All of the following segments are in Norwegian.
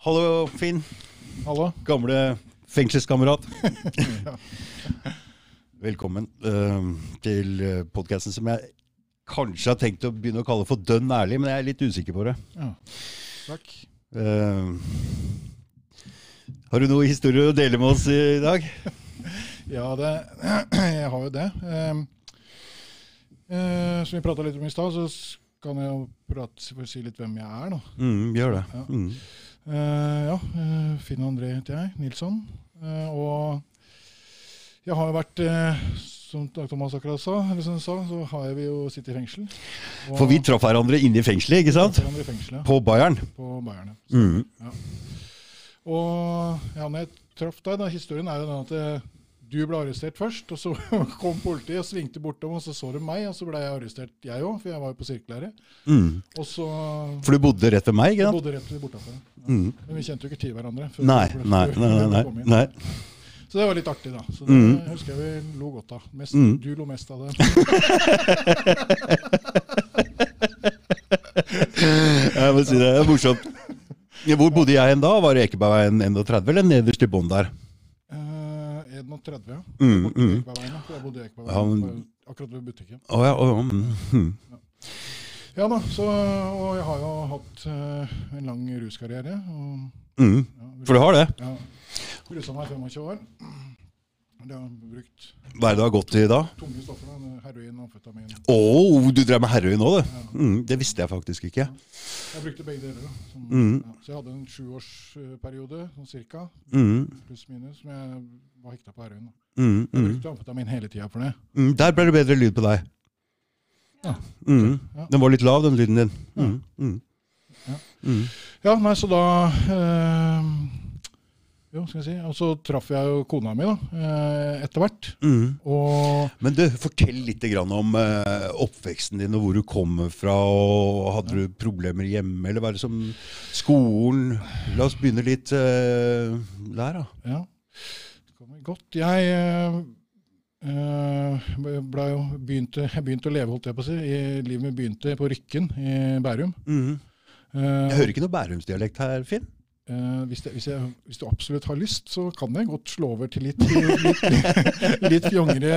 Hallo, Finn. Hallo. Gamle fengselskamerat. Velkommen uh, til podkasten som jeg kanskje har tenkt å begynne å kalle for dønn ærlig, men jeg er litt usikker på det. Ja. Takk. Uh, har du noen historier å dele med oss i dag? Ja, det, jeg har jo det. Uh, eh, som vi prata litt om i stad, så kan jeg jo prate, si litt hvem jeg er, da. Mm, gjør det. Ja. Mm. Eh, ja, eh, Finn André heter jeg. Nilsson. Eh, og jeg har jo vært Som Thomas akkurat sa, sa, så har vi jo sittet i fengsel. For vi traff hverandre inne i fengselet, ikke sant? I fengselet. ja. På Bayern. På Bayern. ja. Mm. Og ja, når jeg traff deg, da, historien er jo den at du ble arrestert først, og så kom politiet og svingte bortom, og så så de meg, og så ble jeg arrestert, jeg òg, for jeg var jo på sirkellære. Mm. Og så For du bodde rett ved meg, ikke sant? bodde rett bortafor. Ja. Mm. Men vi kjente jo ikke til hverandre. Nei, vi nei, nei, nei, nei. Så det var litt artig, da. Så det Mm. husker jeg vi lo godt av. Mest, Mm. Du lo mest av det. Jeg må si det, det er morsomt. Hvor bodde jeg hen da? Var det Ekebergveien 31, eller nederst i bånn der? 31, ja. Mm, mm. Jeg bodde i Ja, Ekebergveien, men- akkurat ved butikken. Å ja, å, mm, ja. Ja da, så, og jeg har jo hatt uh, en lang ruskarriere. Og, Mm. ja, For du har det? Ja. Rusa meg i 25 år. Det har brukt Hva er det du har gått i da? tunge stoffer. Heroin og amfetamin. Å, du drev med heroin òg, du? Ja. Mm, det visste jeg faktisk ikke. Jeg brukte begge deler. Som, Mm. ja. Så jeg hadde en sjuårsperiode, sånn cirka, Mm, pluss minus, som jeg var hekta på heroin. da. mm, Jeg mm. brukte amfetamin hele tida for det. Mm, der ble det bedre lyd på deg. Ja. Mm. Ja. Den var litt lav, den lyden din. Mm. Mm. Ja. Mm. Ja, nei, så da øh, Jo, skal jeg si. Og så traff jeg jo kona mi, da, eh, etter hvert. Mm. Og Men du, fortell litt grann om øh, oppveksten din og hvor du kommer fra. og Hadde du problemer hjemme, eller var det som skolen? La oss begynne litt øh, der, da. Ja, godt. Jeg eh, ble jo begynte, begynte å leve, holdt jeg på å si. I, livet mitt begynte på Rykken i Bærum. Mm. Uh, Jeg hører ikke noe bærumsdialekt her, Finn. Eh, hvis, det, hvis, jeg, hvis du absolutt har lyst, så kan jeg godt slå over til litt, litt, litt, litt fjongere.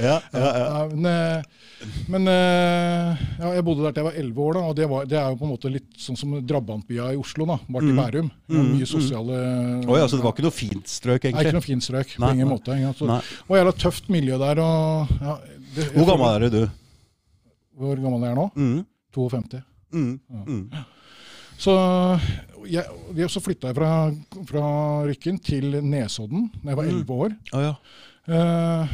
Ja. Ja, ja, men eh, men eh, jeg bodde der til jeg var elleve år, da, og det, var, det er jo på en måte litt sånn som drabantbya i Oslo. da, Bare til Mm. Bærum. Det var Mm, Mye mm. sosiale mm. ja, så det var ikke noe fint strøk, egentlig? Nei, ikke noe fint strøk. Nei, på ingen nei. måte. ikke sant? Så, og jævla tøft miljø der. og... Ja, det, Hvor gammel er du? Hvor gammel er jeg nå? Mm. 52. Mm. Mm. Så, jeg, jeg- så flytta jeg fra, fra Rykken til Nesodden da jeg var elleve 11 år. Oh, ja. Eh,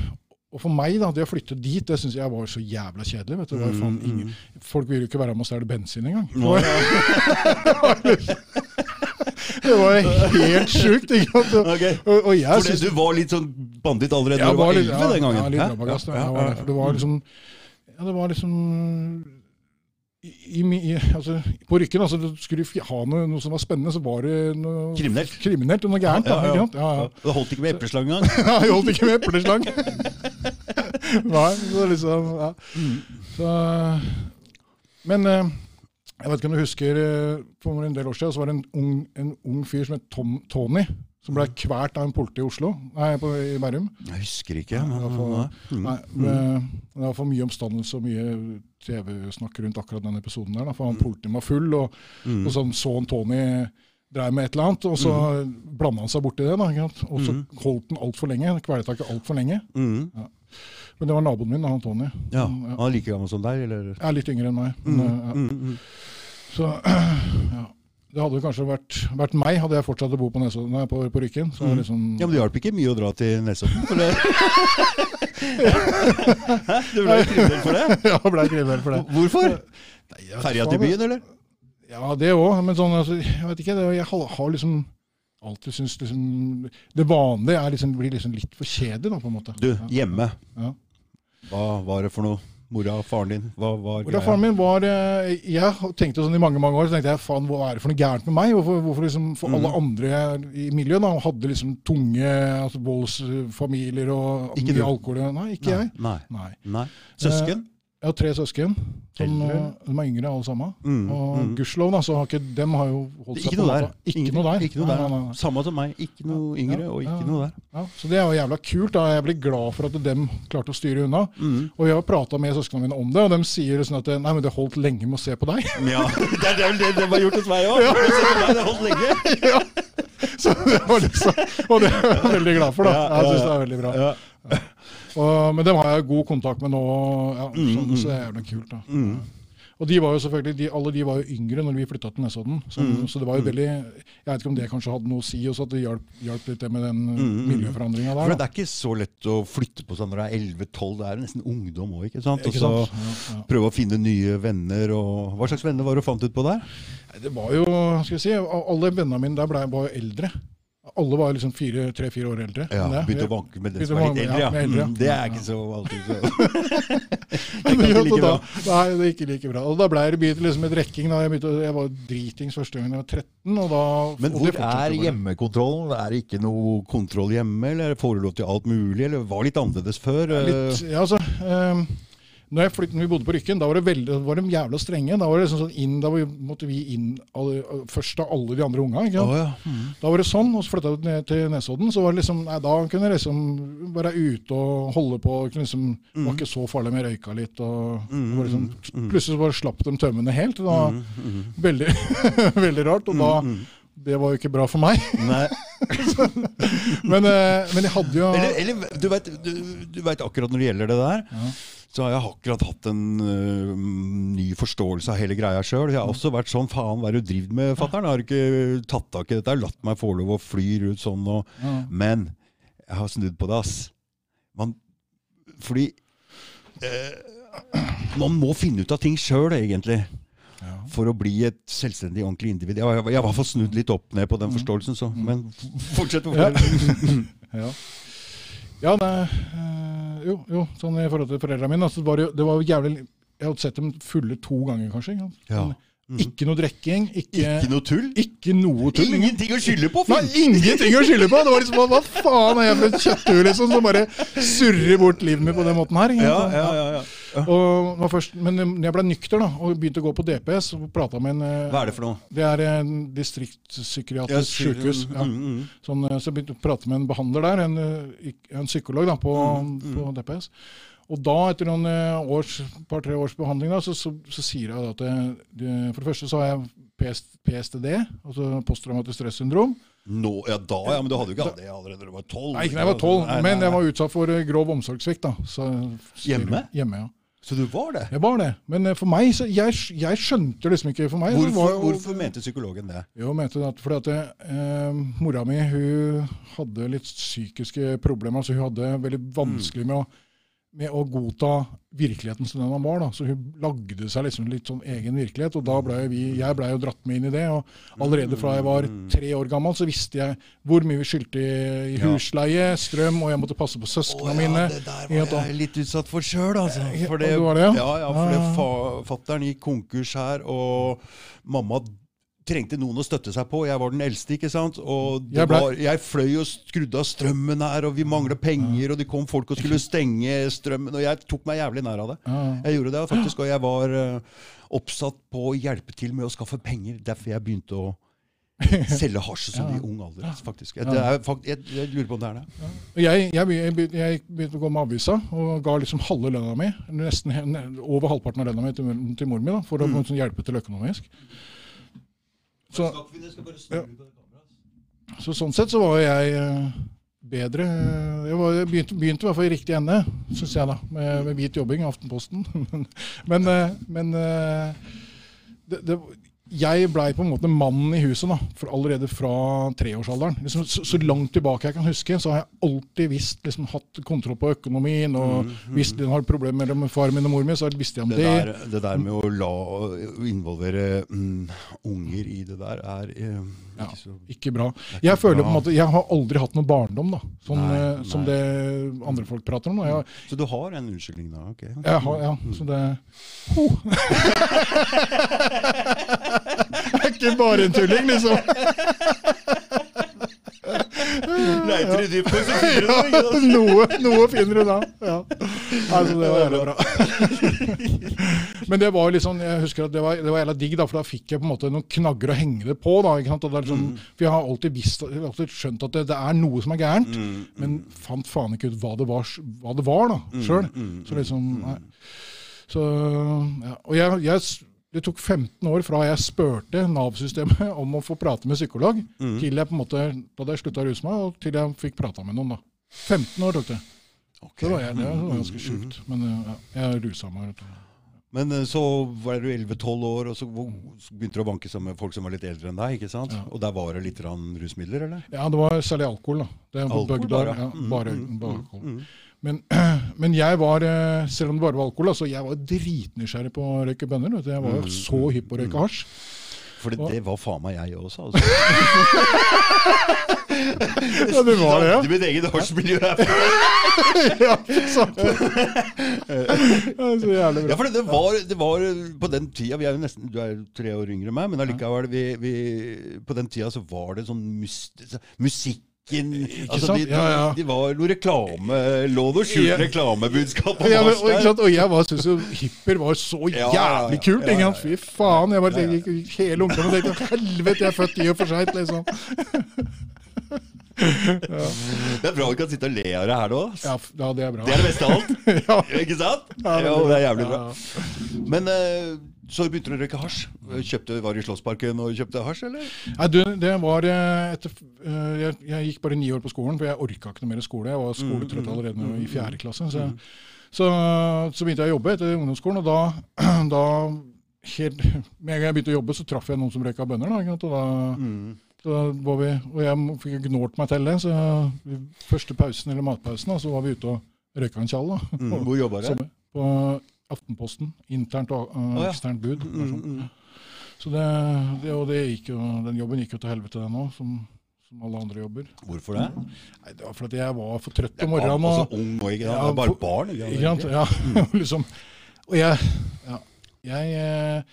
og for meg, da, det å flytte dit, det syns jeg var så jævla kjedelig. vet du. Var faen Mm, ingen, folk ville jo ikke være med og stjele bensin engang. Det ja. det var helt sjukt. ikke sant? Okay. Og, og jeg Fordi det, du var litt sånn banditt allerede da du var elleve ja, 11 den gangen? Ja, litt rabagast, Ja, ja, ja, ja. Det var liksom Ja, det var liksom i, i, altså, På Rykken, altså, skulle du ha noe, noe som var spennende, så var det noe Kriminelt. kriminelt og noe gærent. Ja, ja, ja. Det holdt ikke med epleslang engang? Ja, det holdt ikke med epleslang. Nei, så liksom så, Men eh, jeg vet ikke om du husker eh, For en del år siden så var det en ung, en ung fyr som het Tom, Tony, som ble kvalt av en politi i Oslo, nei, på, i Bærum. Jeg husker ikke. Men- Mm. Nei, med, det var for mye omstandelse og mye TV-snakk rundt akkurat den episoden der. Da, for han politien var full, og, Mm. og så så han Tony drev med et eller annet, og så mm. blanda han seg borti det. da? Og så holdt han altfor lenge. Kvelertaket altfor lenge. Mm. Men det var naboen min, da, han Tony. Ja, Mm, Han er like gammel som deg, eller? Er litt yngre enn meg. Men, Mm. ja. Mm. Mm. Så ja. Det hadde kanskje vært, vært meg, hadde jeg fortsatt å bo på, Nesodden, nei, på, på Rykken. Så Mm. liksom, Ja, men det hjalp ikke mye å dra til Nesodden, for det Hæ? Du ble kriminell for det? ja, ble kriminell for det. Hvorfor? Ferja til byen, eller? Ja, det òg. Men sånn, altså, jeg vet ikke. Det, jeg har, har liksom alltid syntes liksom Det vanlige er liksom, blir liksom litt for kjedelig, da, på en måte. Du, hjemme. Ja. Hva var det for noe? Mora og faren din? Hva var da faren min var eh, Jeg tenkte sånn i mange mange år så tenkte jeg, faen, hva er det for noe gærent med meg? Hvorfor, hvorfor liksom, For alle Mm. andre i miljøet da, hadde liksom tunge altså, voldsfamilier og Ikke mye alkohol. Nei, ikke Nei. jeg. Nei. Nei. Nei. Søsken? Jeg har tre søsken. Som, eh, de er yngre alle sammen. Mm, Og mm. gudskjelov, da, så har ikke dem har jo holdt seg Ikke på noe der. Ikke, Ikke noe der. Ikke noe der. nei, nei. Samme som meg. Ikke noe yngre, Ja, og ja, ikke noe der. Ja, så det er jo jævla kult. da. Jeg blir glad for at dem klarte å styre unna. Mm. Og jeg har prata med søsknene mine om det, og de sier sånn at nei, men det holdt lenge med å se på deg. Ja, det er vel det de har gjort hos meg òg. Det har holdt lenge. Så det var liksom, og det er jeg veldig glad for. da. Ja, ja, Jeg syns det ja. er veldig bra. Ja. Og, men dem har jeg god kontakt med nå, ja, så, Mm, så det er jævla kult. da. Mm. Og de var jo selvfølgelig, de, alle de var jo yngre når vi flytta til Nesodden. Så, Mm. så det var jo veldig Jeg vet ikke om det kanskje hadde noe å si også, at det hjalp, hjalp litt det med den Mm, der. miljøforandringa For det er ikke så lett å flytte på sånn når du er 11-12. Det er nesten ungdom òg, ikke sant? Og så? Ja, ja. prøve å finne nye venner. og Hva slags venner var du fant ut på der? Det var jo, skal vi si, Alle vennene mine der ble, var jo eldre. Alle var liksom tre-fire år eldre. Ja. Begynte å vanke med den som er litt eldre, ja, eldre, ja. Mm, Det er ikke så alltid så Det gikk ikke like bra. nei, det gikk like bra. Og da ble det begynt liksom med drikking. da. Jeg, begynte, jeg var dritings første gangen jeg var 13. og da... Men hvor er hjemmekontrollen? Er det ikke noe kontroll hjemme, eller får du lov til alt mulig? Eller var det litt annerledes før? Litt, ja, altså, ehm, når, jeg flyttet, når vi bodde på Rykken, da var det veldig, var de jævla strenge. Da var det liksom sånn inn, da var, måtte vi inn alle, først av alle de andre unga. sant? ja. Mm. Da var det sånn, og så flytta vi ned til Nesodden. så var det liksom, nei, Da kunne jeg liksom være ute og holde på. Liksom, det var ikke så farlig med røyka litt. og mm. og liksom, Plutselig så bare slapp de tømmene helt. Det var veldig, veldig rart. Og da, det var jo ikke bra for meg. Nei. Men, eh, men jeg hadde jo Eller, eller du vet, du, du vet akkurat når det gjelder det der, Ja. Så har jeg akkurat hatt en uh, ny forståelse av hele greia sjøl. Jeg har også vært sånn faen, hva er det du driver med, fatter'n? Har du ikke tatt tak i dette? Latt meg få lov å fly rundt sånn og ja. Men jeg har snudd på det, ass. Man, fordi eh, Man må finne ut av ting sjøl, egentlig. Ja. For å bli et selvstendig, ordentlig individ. Jeg har jeg i hvert fall snudd litt opp ned på den forståelsen, så. Men fortsett. Mm. Ja. Ja, ja det, jo, jo, sånn i forhold til foreldrene mine. Altså, det, var jo, det var jo jævlig Jeg hadde sett dem fulle to ganger, kanskje. ikke? Ja. mm. Ikke noe drikking. Ikke, Ikke noe tull? ikke noe tull. Ingenting å skylde på! Nei, ingenting å skylde på! Det var liksom, Hva, faen er jeg for et kjøtthue liksom, som bare surrer bort livet mitt på den måten her? ikke ja, ja, ja. Og først, men når jeg ble nykter da, og begynte å gå på DPS og prata med en eh, Hva er det for noe? Det er en distriktspsykiatrisk sy- sykehus. Ja. Mm, mm. Sånn, eh, så jeg begynte å prate med en behandler der, en, eh, en psykolog da, på, Mm, på DPS. Og da, etter noen års, par-tre års behandling, da, så, så, så sier jeg at det, for det første så har jeg PS, PSTD, altså posttraumatisk stressyndrom. Nå, ja, da, ja, men du hadde jo ikke det allerede da du var tolv. Nei, ikke da jeg var tolv, men jeg var utsatt for grov omsorgssvikt. da. Så, Hjemme? Hjemme, ja. Så du var det? Jeg var det. Men eh, for meg, så jeg, jeg skjønte liksom ikke for meg. Hvorfor, var hvorfor mente psykologen det? Jo, mente at fordi at eh, mora mi hun hadde litt psykiske problemer. så Hun hadde veldig vanskelig med å, med å godta virkeligheten som den han var. da, Så hun lagde seg liksom litt sånn egen virkelighet. og da ble vi, Jeg blei jo dratt med inn i det. og Allerede fra jeg var tre år gammel, så visste jeg hvor mye vi skyldte i, husleie, strøm, og jeg måtte passe på søsknene mine. det der var jeg litt utsatt for sjøl, altså. For det, ja? ja, ja, for det fa fattern gikk konkurs her, og mamma trengte noen å støtte seg på. Jeg var den eldste, ikke sant. Og det Jeg var, jeg fløy og skrudde av strømmen her, og vi mangla penger, og det kom folk og skulle stenge strømmen, og jeg tok meg jævlig nær av det. Ja. Jeg gjorde det faktisk, og jeg var eh, oppsatt på å hjelpe til med å skaffe penger. Derfor jeg begynte å selge hasj som Ja. i ung alder. faktisk. Jeg, det er, fakt- jeg, jeg lurer på om det er det. Jeg, jeg, jeg, begy- jeg begynte å gå med avisa og ga liksom halve lønna mi, nesten over halvparten av lønna mi til, til mor mi, da, for å liksom hjelpe til økonomisk. Så, Ja. så sånn sett så var jeg eh, bedre. Jeg, var, jeg begynte, begynte i hvert fall i riktig ende, syns jeg, da, med, med hvit jobbing i Aftenposten. men eh, men eh, det, det, jeg blei på en måte mannen i huset da, for allerede fra treårsalderen. Liksom, så, så langt tilbake jeg kan huske, så har jeg alltid visst, liksom, hatt kontroll på økonomien. og Hvis den har problemer mellom far min og mor min, så visste jeg om Det det. der, det der med å la involvere mm, unger i det der, er eh, Ja. ikke så Ikke bra. ikke Jeg føler på en måte, jeg har aldri hatt noen barndom da, som, Nei, nei. som det andre folk prater om. Jeg, Så du har en unnskyldning da? ok. jeg har, ja, så det oh. Det er ikke bare en tulling, liksom. Leiter i dypet, så finner du Ja, noe, noe finner du da. Ja. Altså, det var jævlig bra. Men det var liksom, jeg husker at det var, det var jævla digg, da, for da fikk jeg på en måte noen knagger å henge det på. da, ikke sant? Liksom, For jeg har alltid visst, jeg har alltid skjønt at det, det er noe som er gærent, men fant faen ikke ut hva det var, hva det var da, sjøl. Så liksom, nei. Så, ja. Og jeg, jeg, det tok 15 år fra jeg spurte Nav-systemet om å få prate med psykolog, til jeg på en måte, da jeg slutta å ruse meg, og til jeg fikk prata med noen. da. 15 år tok det. Okay. Det var, jeg, det var ganske sjukt. Men ja, jeg rusa meg. Rett og du. Men eh, så var du 11-12 år, og så, begynte du å banke sammen med folk som var litt eldre enn deg. ikke sant? Ja. Og der var det litt rusmidler, eller? Ja, det var særlig alkohol. da. Det var Alkohol bøgg bare, ja. Mm, bare, mm, bare mm, alkohol. mm. Men, men jeg var, eh, selv om det bare var alkohol, altså, jeg var dritnysgjerrig på å røyke bønner. Vet du. Jeg var jo Mm, så hypp på å røyke hasj. For det, Og- det var faen meg jeg også. altså. Ja, det var det, ja. Mitt eget årsmiljø her. ja, det sant? Så jævlig bra. Ja, for det, var, det var på den tida vi er jo nesten, Du er jo tre år yngre enn meg, men allikevel vi, vi, På den tida så var det sånn musikk musikken altså, de, Ja, ja. de var noe reklame Lå noe skjult Ja. reklamebudskap Ja, men, og, og jeg var- syntes jo hipper var så jævlig kult. Ja. Fy faen. Jeg bare tenkte, hele ungdommen tenkte helvete, jeg er født i og for seint, liksom. Det er bra vi kan sitte og le av det her nå. Ja, ja, det er bra. Det er det beste av alt. ja. Ikke sant? Ja, Jo, det er jævlig bra. Ja. Men eh, så begynte du å røyke hasj. Kjøpte, var du i Slottsparken og kjøpte hasj, eller? Nei, du, det var eh, etter, eh, jeg, jeg gikk bare ni år på skolen, for jeg orka ikke noe mer skole. Jeg var Mm, skoletrøtt allerede når jeg var i fjerde klasse. Så, så, så begynte jeg å jobbe etter ungdomsskolen, og da, da helt, Med en gang jeg begynte å jobbe, så traff jeg noen som røyka bønner. Da, og da, Mm. Så var vi, og jeg fikk gnålt meg til det. Så i første pausen, eller matpausen, så var vi ute og røyka en tjall. Mm. Hvor jobba du? På Aftenposten. Internt og uh, eksternt bud. Mm, sånn. mm. Så det, det, og det gikk jo, den jobben gikk jo til helvete, den òg, som, som alle andre jobber. Hvorfor det? Nei, Det var fordi jeg var for trøtt om morgenen. også Og, ung og ikke sant? Ja, bare barn. Ikke sant? sant? Ja, liksom. Og jeg, ja, jeg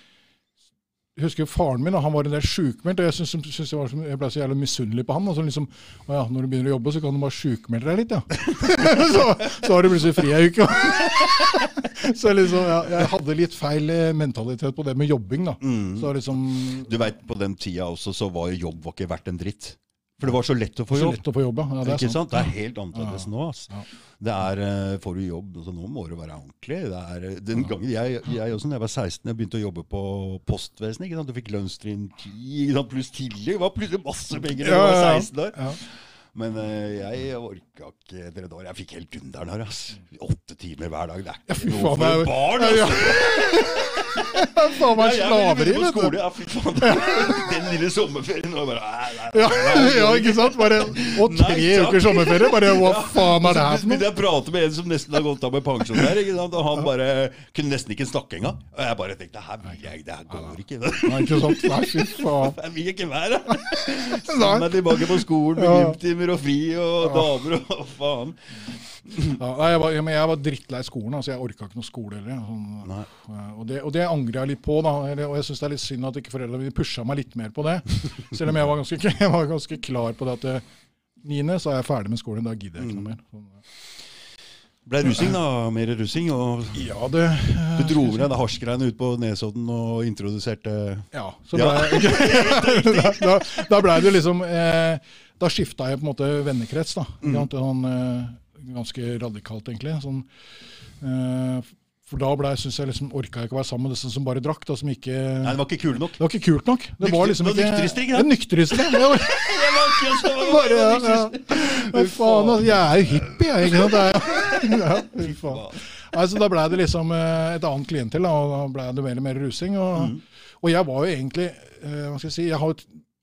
eh, husker faren min, han var en del sjukmeldt, og jeg, synes, synes jeg, var jeg ble så jævlig misunnelig på han. Og så liksom, å ja, når du begynner å jobbe, så kan du bare sjukmelde deg litt, ja. så, så har du plutselig fri ei uke. så liksom, ja, jeg hadde litt feil eh, mentalitet på det med jobbing, da. Mm. Så liksom, Du vet, På den tida også så var jo jobb var ikke verdt en dritt. For det var så lett å få så jobb. lett å få jobb, ja. ja. Det er ikke sant? sant. Det er helt annerledes Ja. nå. ass. Ja. Det er, uh, Får du jobb, så nå må du være ordentlig. Det er, eh, den gangen jeg, jeg også, når jeg var 16, jeg begynte å jobbe på postvesenet. ikke sant? Du fikk lønnstrinn 10 ikke sant? pluss tillegg. Det var plutselig masse penger da Ja, jeg var 16 år. Ja. Men uh, jeg orka ikke etter et. Jeg fikk helt dunderen her. ass. Åtte timer hver dag. Det er ikke fy noe for det er barn! Ja, ass. ja. Faen meg Ja, slaveri, vet du. Ja, fy faen. Den lille sommerferien og bare nei, nei, nei, Ja, nei, ja, ikke sant? Bare, og tre uker sommerferie. Bare hva faen er det her for noe? jeg prater med en som nesten har gått av med pensjon der. Ikke sant? Og han bare kunne nesten ikke snakke engang. Og jeg bare tenkte her vil jeg, det her går ikke. Nei, ikke sant? Nei, fy faen. Jeg vil ikke være her. Send meg tilbake på skolen med gymtimer og fri og damer og faen. Ja, nei, jeg, var, jeg, jeg var drittlei skolen. altså Jeg orka ikke noe skole heller. Sånn, og, det, og det angrer jeg litt på. da, Og jeg syns det er litt synd at ikke foreldrene mine pusha meg litt mer på det. Selv om jeg var ganske, jeg var ganske klar på det at eh, niende så er jeg ferdig med skolen. Da gidder jeg ikke noe mer. Sånn, Ble rusing, da. Mer rusing. Og ja, det du dro med deg hasjgreiene ut på Nesodden og introduserte Ja, så Ja. ble jeg, da, da, da ble det liksom eh, Da skifta jeg på en måte vennekrets. da. Mm. Sånn, ganske radikalt, egentlig. Sånn, uh, for da ble, synes jeg liksom, orka jeg ikke å være sammen med disse som bare drakk. da, som ikke... Nei, det var ikke kule nok. Det var ikke kult nok. Det Nykter- var liksom det ikke nyktriste, ikke Ja. Det var, Jeg var ikke var bare, ja, ja. Hva faen, altså, jeg er jo hippie, jeg. ikke sant? Det ja, fy faen. Altså, da ble det liksom eh, et annet klientell, da, og da ble det mer og mer rusing. Og, Mm. og jeg var jo egentlig Hva skal jeg si Jeg har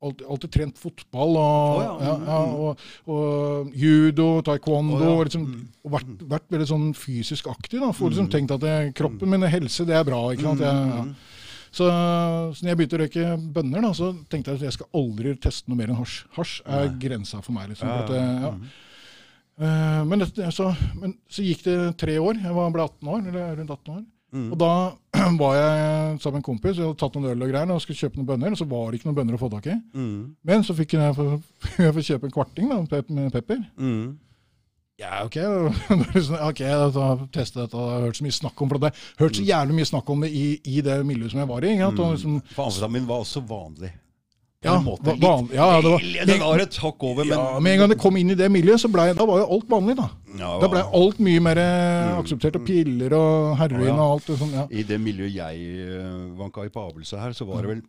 alltid, alltid trent fotball og, oh, ja. mm, ja, og, og judo, taekwondo, Oh, ja. liksom, og vært, vært veldig sånn fysisk aktiv. da, For liksom tenkt at det, kroppen min helse, det er bra. ikke sant? Jeg. Så, så når jeg begynte å røyke bønner, da, så tenkte jeg at jeg skal aldri teste noe mer enn hasj. Hasj er grensa for meg. liksom. For at, ja. Eh, men, det, så, men så gikk det tre år. Jeg var, ble 18 år, eller rundt 18 år. Og da var jeg sammen med en kompis, jeg hadde tatt noen øl og greier, og skulle kjøpe noen bønner, og så var det ikke noen bønner å få tak i. Mm. Men så fikk jeg få, jeg få kjøpe en kvarting da, med pepper. Mm. Ja, ok. Ok, sånn, ok, da teste dette. Jeg har hørt så mye snakk om for det. Hørt så jævlig mye snakk om det i, i det miljøet som jeg var i. Sant? Og liksom, For amfetamin var også vanlig. Ja, måte. va- van, ja, det var, Det var et hakk over, men ja, med en gang det kom inn i det miljøet, så ble, da var jo alt vanlig. Da Ja, Da ble alt mye mer eh, Mm. akseptert. Og piller og heroin Ja, og alt. Og sånt, ja. I det miljøet jeg uh, vanka i på avelse her, så var det vel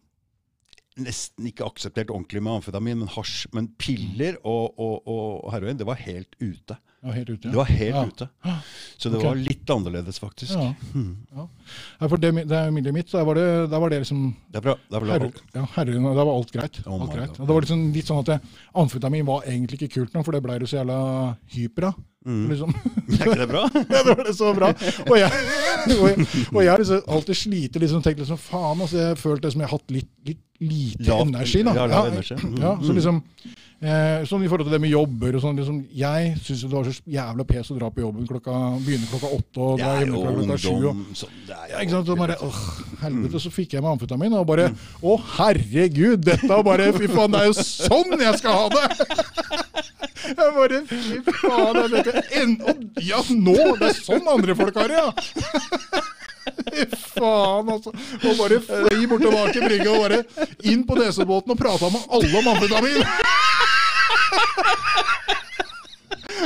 nesten ikke akseptert ordentlig med amfetamin, men hasj. Men piller og, og, og heroin, det var helt ute. Ja, helt ute. Det var helt Ja. ute. Så det okay. var litt annerledes, faktisk. Ja. Mm. Ja. Ja, for det, det miljøet mitt, der var det, der var det liksom Det er bra. Det er bra. Herre, ja, og da var alt greit. Oh alt greit. Og det var liksom litt sånn at det, Amfetamin var egentlig ikke kult nå, for det ble du så jævla hyper av. Mm. Liksom. Er ikke det bra? ja, det var det så bra. Og jeg, og jeg, og jeg liksom alltid sliter liksom, tenkt liksom, faen, altså, jeg følte liksom, jeg har hatt litt, litt lite Lavt- energi. da. ja, lav energi. Mm, Ja, så mm. liksom, eh, sånn I forhold til det med jobber og sånn, liksom, Jeg syns det var så jævla pes å dra på jobben klokka, begynne klokka åtte og dra hjemme klokka sju. og som det er jo- ikke sant? Så bare, åh, helvete, så fikk jeg meg amfetamin, og bare Mm. Å, herregud, dette er bare Fy faen, det er jo sånn jeg skal ha det! Jeg bare Fy faen, jeg tenkte en, og, Ja, nå! Det er sånn andre folk har det, ja! Faen, altså. Og bare fly bortover Aker Brygge og bare inn på nesebåten og prata med alle om amfetamin!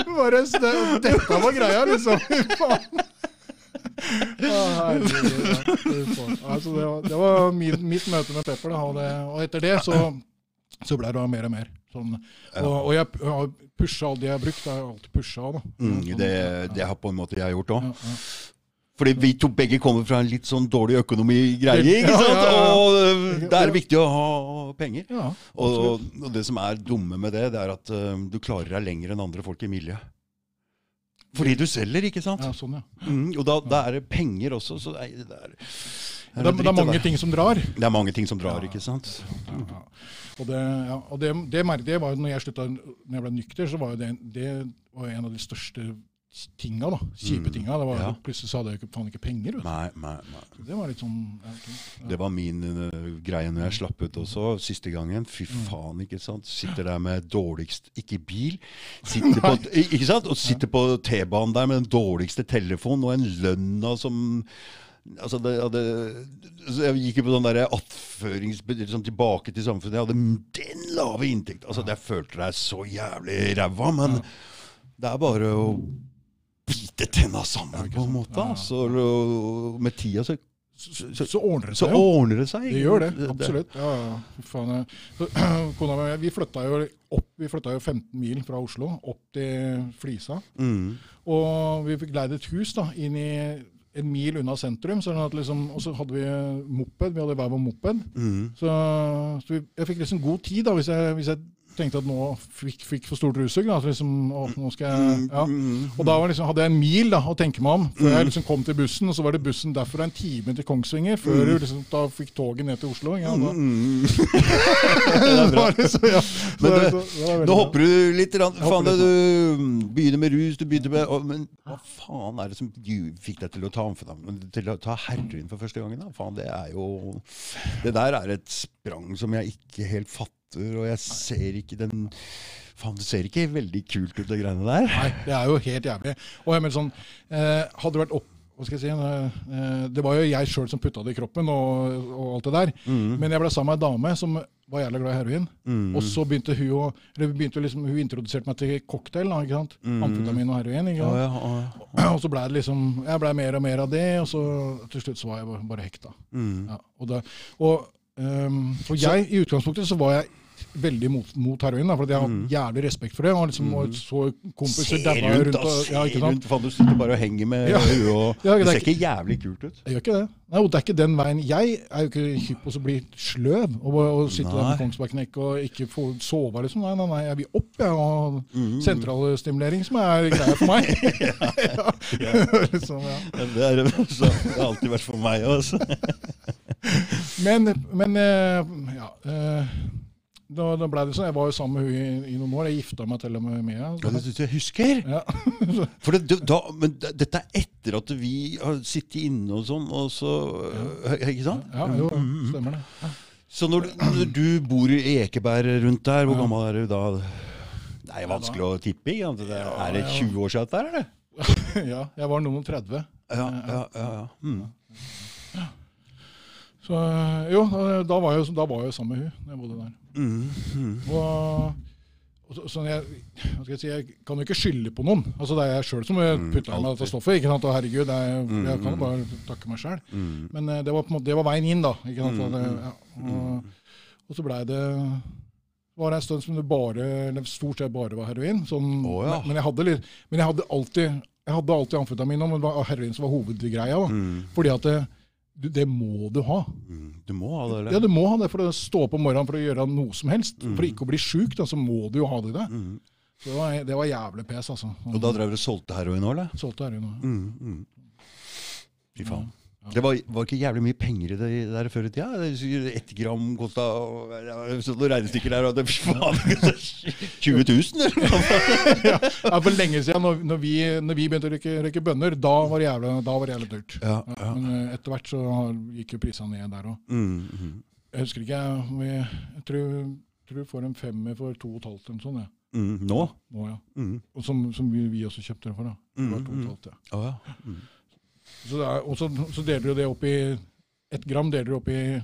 Bare, det, dette var greia, liksom. Fy faen. Altså, det var, det var min, mitt møte med Pepper. Da, og, det, og etter det så, så ble det mer og mer. Sånn, og, og jeg, har pusha alt det jeg har brukt. Jeg har alltid pusha. Da. Mm, det, det har på en måte jeg gjort òg. Ja, ja. Fordi vi to begge kommer fra en litt sånn dårlig økonomigreie. ikke sant? ja, ja. Og øh, det er viktig å ha penger. Ja, Og, og det som er dumme med det, det er at uh, du klarer deg lenger enn andre folk i miljøet. Fordi du selger, ikke sant? ja, sånn, ja. Mm, og da, da er det penger også. Så det er, det er, Det, er- det er mange ting som drar. Det er mange ting som drar, ikke sant? Ja, ja. Og det, ja, og det, det, det var jo når jeg slutta, når jeg ble nykter, så var jo det, det var en av de største tinga, da. Kjipe Mm, tinga. Det var, ja. Plutselig så hadde jeg faen ikke penger. Vet. Nei, nei, nei. Så Det var litt sånn ja, okay, ja. Det var min uh, greie når jeg slapp ut også, siste gangen. Fy Mm. faen, ikke sant. Sitter der med dårligst Ikke bil. Sitter på, ikke sant? Og sitter på T-banen der med den dårligste telefonen og en lønna som Altså det, det, så jeg gikk jo på sånn attførings... Liksom tilbake til samfunnet. Jeg hadde den lave inntekt. Altså, jeg følte deg så jævlig ræva, men det er bare å bite tenna sammen, på en måte. Ja, ja. Altså, og med tida så, så, så, så ordner det så seg jo. ordner det seg. Det gjør det, absolutt. Ja, ja. Faen. Kona mi vi flytta jo opp, vi flytta jo 15 mil fra Oslo opp til Flisa. Mm. Og vi fikk leid et hus da, inn i en mil unna sentrum. Sånn liksom, og så hadde vi moped. Vi hadde hver vår moped. Mm. Så, så vi, jeg fikk liksom god tid da, hvis jeg, hvis jeg tenkte at nå fikk, fikk for stort rusug. Liksom, jeg, ja. Mm. Og da var liksom, hadde jeg en mil da, å tenke meg om, før jeg liksom kom til bussen. Og så var det bussen derfra en time til Kongsvinger, før du liksom, da fikk toget ned til Oslo. Ja, da, Mm. det var liksom, ja. Men det- veldig Nå hopper du litt. Faen, du begynner med rus, du begynner med å- Men hva faen er det som fikk deg til å ta til å ta heroin for første gangen? da? Faen, det er jo Det der er et sprang som jeg ikke helt fatter, og jeg ser ikke den Faen, det ser ikke veldig kult ut, det greiene der. Nei, det er jo helt jævlig. Og jeg mener sånn, eh, hadde det vært opp hva skal jeg si, eh, Det var jo jeg sjøl som putta det i kroppen, og, og alt det der. Mm. Men jeg ble sammen med ei dame som var jævlig glad i heroin. Mm. Og så begynte hun å eller begynte liksom, Hun introduserte meg til cocktail. Ikke sant? Mm. Amfetamin og heroin. ikke sant? ja, ja. Og så ble det liksom Jeg ble mer og mer av det, og så til slutt så var jeg bare, hekta. Mm. Ja, og, da, og, ehm, og jeg, i utgangspunktet så var jeg veldig mot, mot heroin, da, for jeg har Mm. jævlig respekt for det. Og liksom, og så kompiser Se daua rundt, rundt. Og, ja, ikke sant? rundt. Du sitter bare og henger med Ja. huet og Ja, Det er ser ikke jævlig kult ut. Jeg gjør ikke det. Nei, og det er ikke den veien. Jeg er jo ikke hypp på å bli sløv og, og sitte der Nei. med Kongsbergknekk og ikke få sove. liksom. Nei, nei, nei, jeg vil opp, jeg. Og Mm. sentralstimulering som er greia for meg. ja. liksom, ja. Ja, Det, er, så, det har alltid vært for meg også. Men, men eh, ja. Eh, Da, da ble det sånn. Jeg var jo sammen med hun i, i noen år. Jeg gifta meg til og med med Ja, henne. det, jeg husker. Ja. For det, da, men dette er etter at vi har sittet inne og sånn, og så ja. Ikke sant? ja, jo, stemmer det. Ja. Så når, du- når du bor i Ekeberg rundt der, hvor Ja. gammel er du da? Det er jo vanskelig å tippe. Ikke? sant? Det er, det 20 år siden her, eller? ja, jeg var noen og 30. Ja, ja, ja. ja. Mm. Så eh, jo, eh, da var jeg, da var jeg sammen med hun når jeg bodde der. Mm. Mm. Og, og så, sånn jeg, jeg, si, jeg kan jo ikke skylde på noen. Altså Det er jeg sjøl som putter i meg dette stoffet. ikke sant? Og herregud, det er, jeg kan jo bare takke meg sjøl. Mm. Men eh, det var, på måte, det var veien inn, da. ikke sant? Og, det, ja, og, og så blei det var det en stund som det bare, stort sett bare var heroin. Sånn, oh, ja. men, jeg hadde men jeg hadde alltid jeg hadde alltid amfetamin, men det var heroin som var hovedgreia. Mm. Fordi at det, du, det må du ha. Mm. Du må ha det, eller? Ja. Du må ha det for å stå opp om morgenen for å gjøre noe som helst. Mm. For ikke å bli sjuk, så må du jo ha det i det. Mm. Det var, det var jævlig pes, altså. Og da drev du og solgte heroin òg, eller? Solgte heroin. også. Mm. Mm. Fy faen. Det var, var ikke jævlig mye penger i det der før i tida? Ett gram kosta Noen regnestykker der, og det faen 20 000, eller? ja, For lenge siden, når, når, vi, når vi begynte å røyke, røyke bønner, da var det jævlig, var det jævlig dyrt. Ja, Ja. Men eh, etter hvert så gikk jo prisene ned der òg. Mm, mm, Jeg husker ikke, jeg, jeg tror, tror vi får en femmer for to og et halvt eller noe sånt. Ja. mm. Nå? Nå, ja. Mm. Og som, som vi, vi også kjøpte det for. da. Det var Mm, to og et mm. halvt, ja. Oh, ja. Så, er, og så, så deler du det opp i Ett gram deler du opp i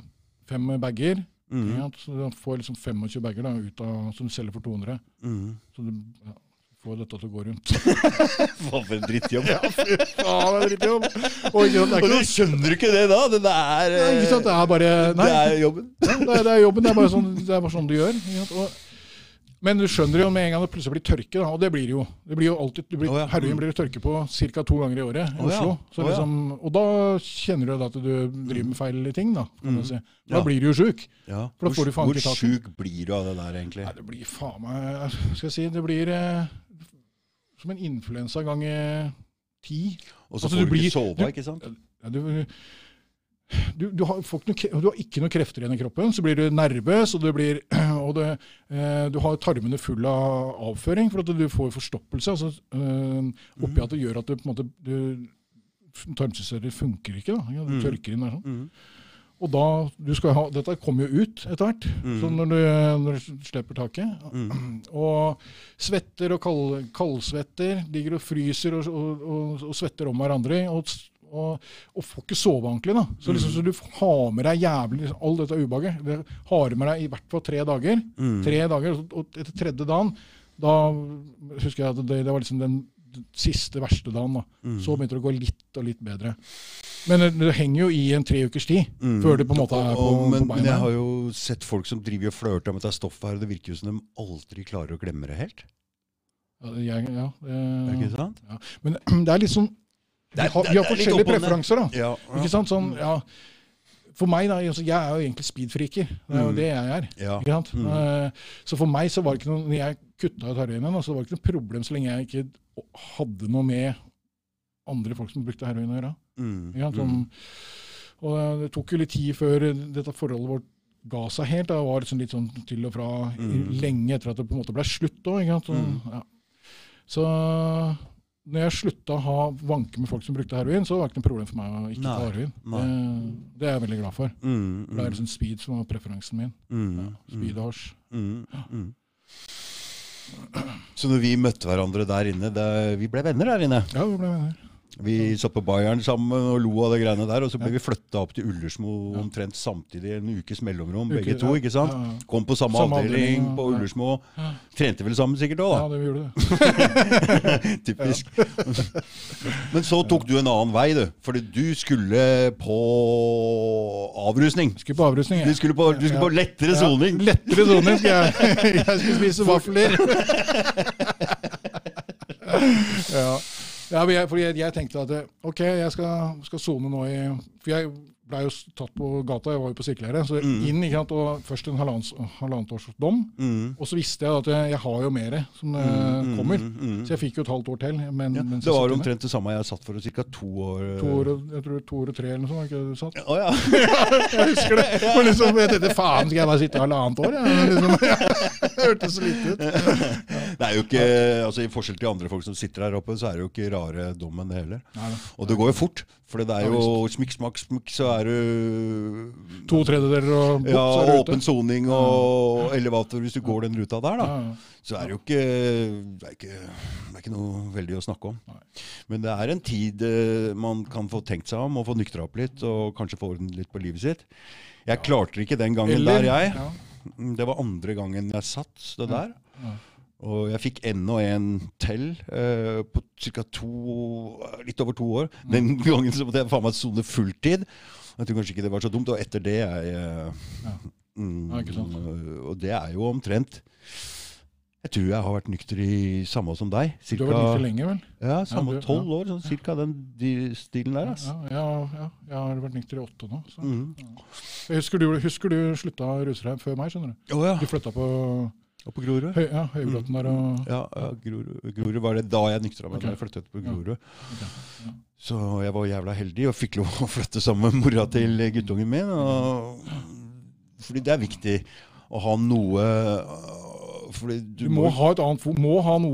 fem bager. Mm. Ja, så du får liksom 25 bager da, ut av, som du selger for 200. Mm. Så du ja, får dette til å gå rundt. Faen, for en drittjobb. ja, fy faen, det er drittjobb! Og ikke det er Og du skjønner ikke det da? Det er, Nei, ikke sant, det er bare Nei, det er jobben. ja, det, er, det er jobben. Det er bare sånn, det er bare sånn du gjør. ikke Og, men du skjønner jo med en gang det plutselig blir tørke, da, og det blir jo. Det blir jo alltid, det blir, oh, ja. Heroin blir det tørke på ca. to ganger i året i ja. Oslo. Så Å, liksom, og da kjenner du at du driver med feil ting. Da kan du si. Da Ja. blir du jo sjuk. Ja. Hvor, hvor sjuk blir du av det der, egentlig? Nei, det blir faen meg Skal jeg si Det blir eh, som en influensa ganger ti. Og så Altså, får du du blir- ikke sove, ikke sant? Ja, du, du, du, har, folk, du har ikke noe krefter igjen i kroppen, så blir du nervøs, og, du, blir, og det, eh, du har tarmene fulle av avføring, for at du får forstoppelse. Altså, eh, oppi at det gjør at du, på en måte, du, tarmsystemet funker ikke. Da, du Mm. tørker inn der sånn. Mm. Og da, ha, dette kommer jo ut etter hvert, Mm. når du, når du slipper taket. Mm. Og svetter og kald, kaldsvetter, ligger og fryser og, og, og, og svetter om hverandre. Og, og, og får ikke sove ordentlig. da. Så, liksom, så du har med deg jævlig all dette ubehaget. Det har med deg i hvert fall tre dager. Mm. Tre dager, og- etter tredje dagen, da husker jeg at det, det var liksom den siste, verste dagen. da. Mm. Så begynte det å gå litt og litt bedre. Men det, det henger jo i en tre ukers tid Mm. før det på en måte er på, Og- men, på men jeg har jo sett folk som driver og flørter med dette stoffet her, og det virker jo som de aldri klarer å glemme det helt. Ja, jeg, ja, det er ikke sant? men det er litt sånn Vi har, vi har forskjellige preferanser, da. Ja. Ikke sant? Sånn, ja. For meg, da, altså, jeg er jo egentlig speedfreaker. Det er jo Mm. det jeg er. Ja. Ikke sant? Mm. Eh, Så for meg så var det ikke noe Når jeg kutta ut heroinen, så var det ikke noe problem så lenge jeg ikke hadde noe med andre folk som brukte heroin å gjøre. Mm. Ikke sant? Mm. Sånn, og det tok jo litt tid før dette forholdet vårt ga seg helt. Det var liksom litt sånn til og fra Mm. lenge etter at det på en måte ble slutt òg. Så, Mm. ja. så når jeg slutta å ha vanke med folk som brukte heroin, så var det ikke noe problem for meg å ikke ta heroin. Det, det er jeg veldig glad for. Mm. mm. Det er liksom speed som var preferansen min. Mm. Ja, speed og hasj. Mm. Mm. Så når vi møtte hverandre der inne det, Vi ble venner der inne. Ja, vi ble venner. Vi satt på Bayern sammen og lo av det greiene der. Og så ble Ja. vi flytta opp til Ullersmo omtrent samtidig. En ukes mellomrom, Uke- begge to. ikke sant? ja, ja. Kom på samme, Samme avdeling på. Ullersmo. Trente vel sammen sikkert da? Ja, òg, det vi gjorde det. Typisk. Men så tok du en annen vei, du. Fordi du skulle på avrusning. Skulle på avrusning. ja. Du skulle på, du skulle på lettere soning. lettere soning skal jeg. Jeg skulle spise vafler. ja. Ja, for jeg, fordi jeg, jeg tenkte at eh, ok, jeg skal sone nå i For jeg ble jo tatt på gata, jeg var jo på sirkulæret. Så Mm. inn, ikke sant, og først en halvannet, års dom. Mm. Og så visste jeg at jeg, jeg har jo mer som eh, Mm, mm, kommer. mm, mm. Så jeg fikk jo et halvt år til. Men, Ja, det var omtrent det samme jeg satt for ca. to år. to år, jeg tror to år og tre eller noe sånt. var ikke det du satt? Å ja. Jeg husker det. Men liksom, jeg tenkte faen, skal jeg bare sitte halvannet år? Ja? liksom, det hørtes så lite ut. Det er jo ikke, altså I forskjell til andre folk som sitter her oppe, så er det jo ikke rare dommen, det heller. Nei, da. Og det går jo fort. For det er jo smikk, smakk, smikk, så er du To tredjedeler og bort, Ja, så åpen soning og elevator hvis du går den ruta der, da. Så er det jo ikke det er ikke, det er ikke noe veldig å snakke om. Men det er en tid eh, man kan få tenkt seg om og få nyktra opp litt, og kanskje få orden litt på livet sitt. Jeg klarte det ikke den gangen Eller- der, jeg. ja. Det var andre gangen jeg satt det der. Ja. Og jeg fikk enda en til eh, på cirka to Litt over to år. Mm. Den gangen så måtte jeg faen meg sone fulltid. Jeg tror kanskje ikke det var så dumt. Og etter det jeg Ja. mm, Ja, sant. Og det er jo omtrent Jeg tror jeg har vært nykter i samme som deg. Du har vært nykter lenge, vel? ja, samme tolv år. Sånn cirka den de, stilen der. Altså. Ja, ja, ja, jeg har vært nykter i åtte nå. Så. Mm. Husker, du, husker du slutta deg før meg, skjønner du? Oh, ja. Du flytta på Og på Grorud? høy, ja, Høybråten der og Ja, ja Grorud, Grorud var det da jeg nyktra meg. Okay. Da jeg flyttet på Ja. Grorud. Ok, ja. Så jeg var jævla heldig og fikk lov å flytte sammen med mora til guttungen min. Og, fordi det er viktig å ha noe Fordi du, Du må ha et annet må ha noe,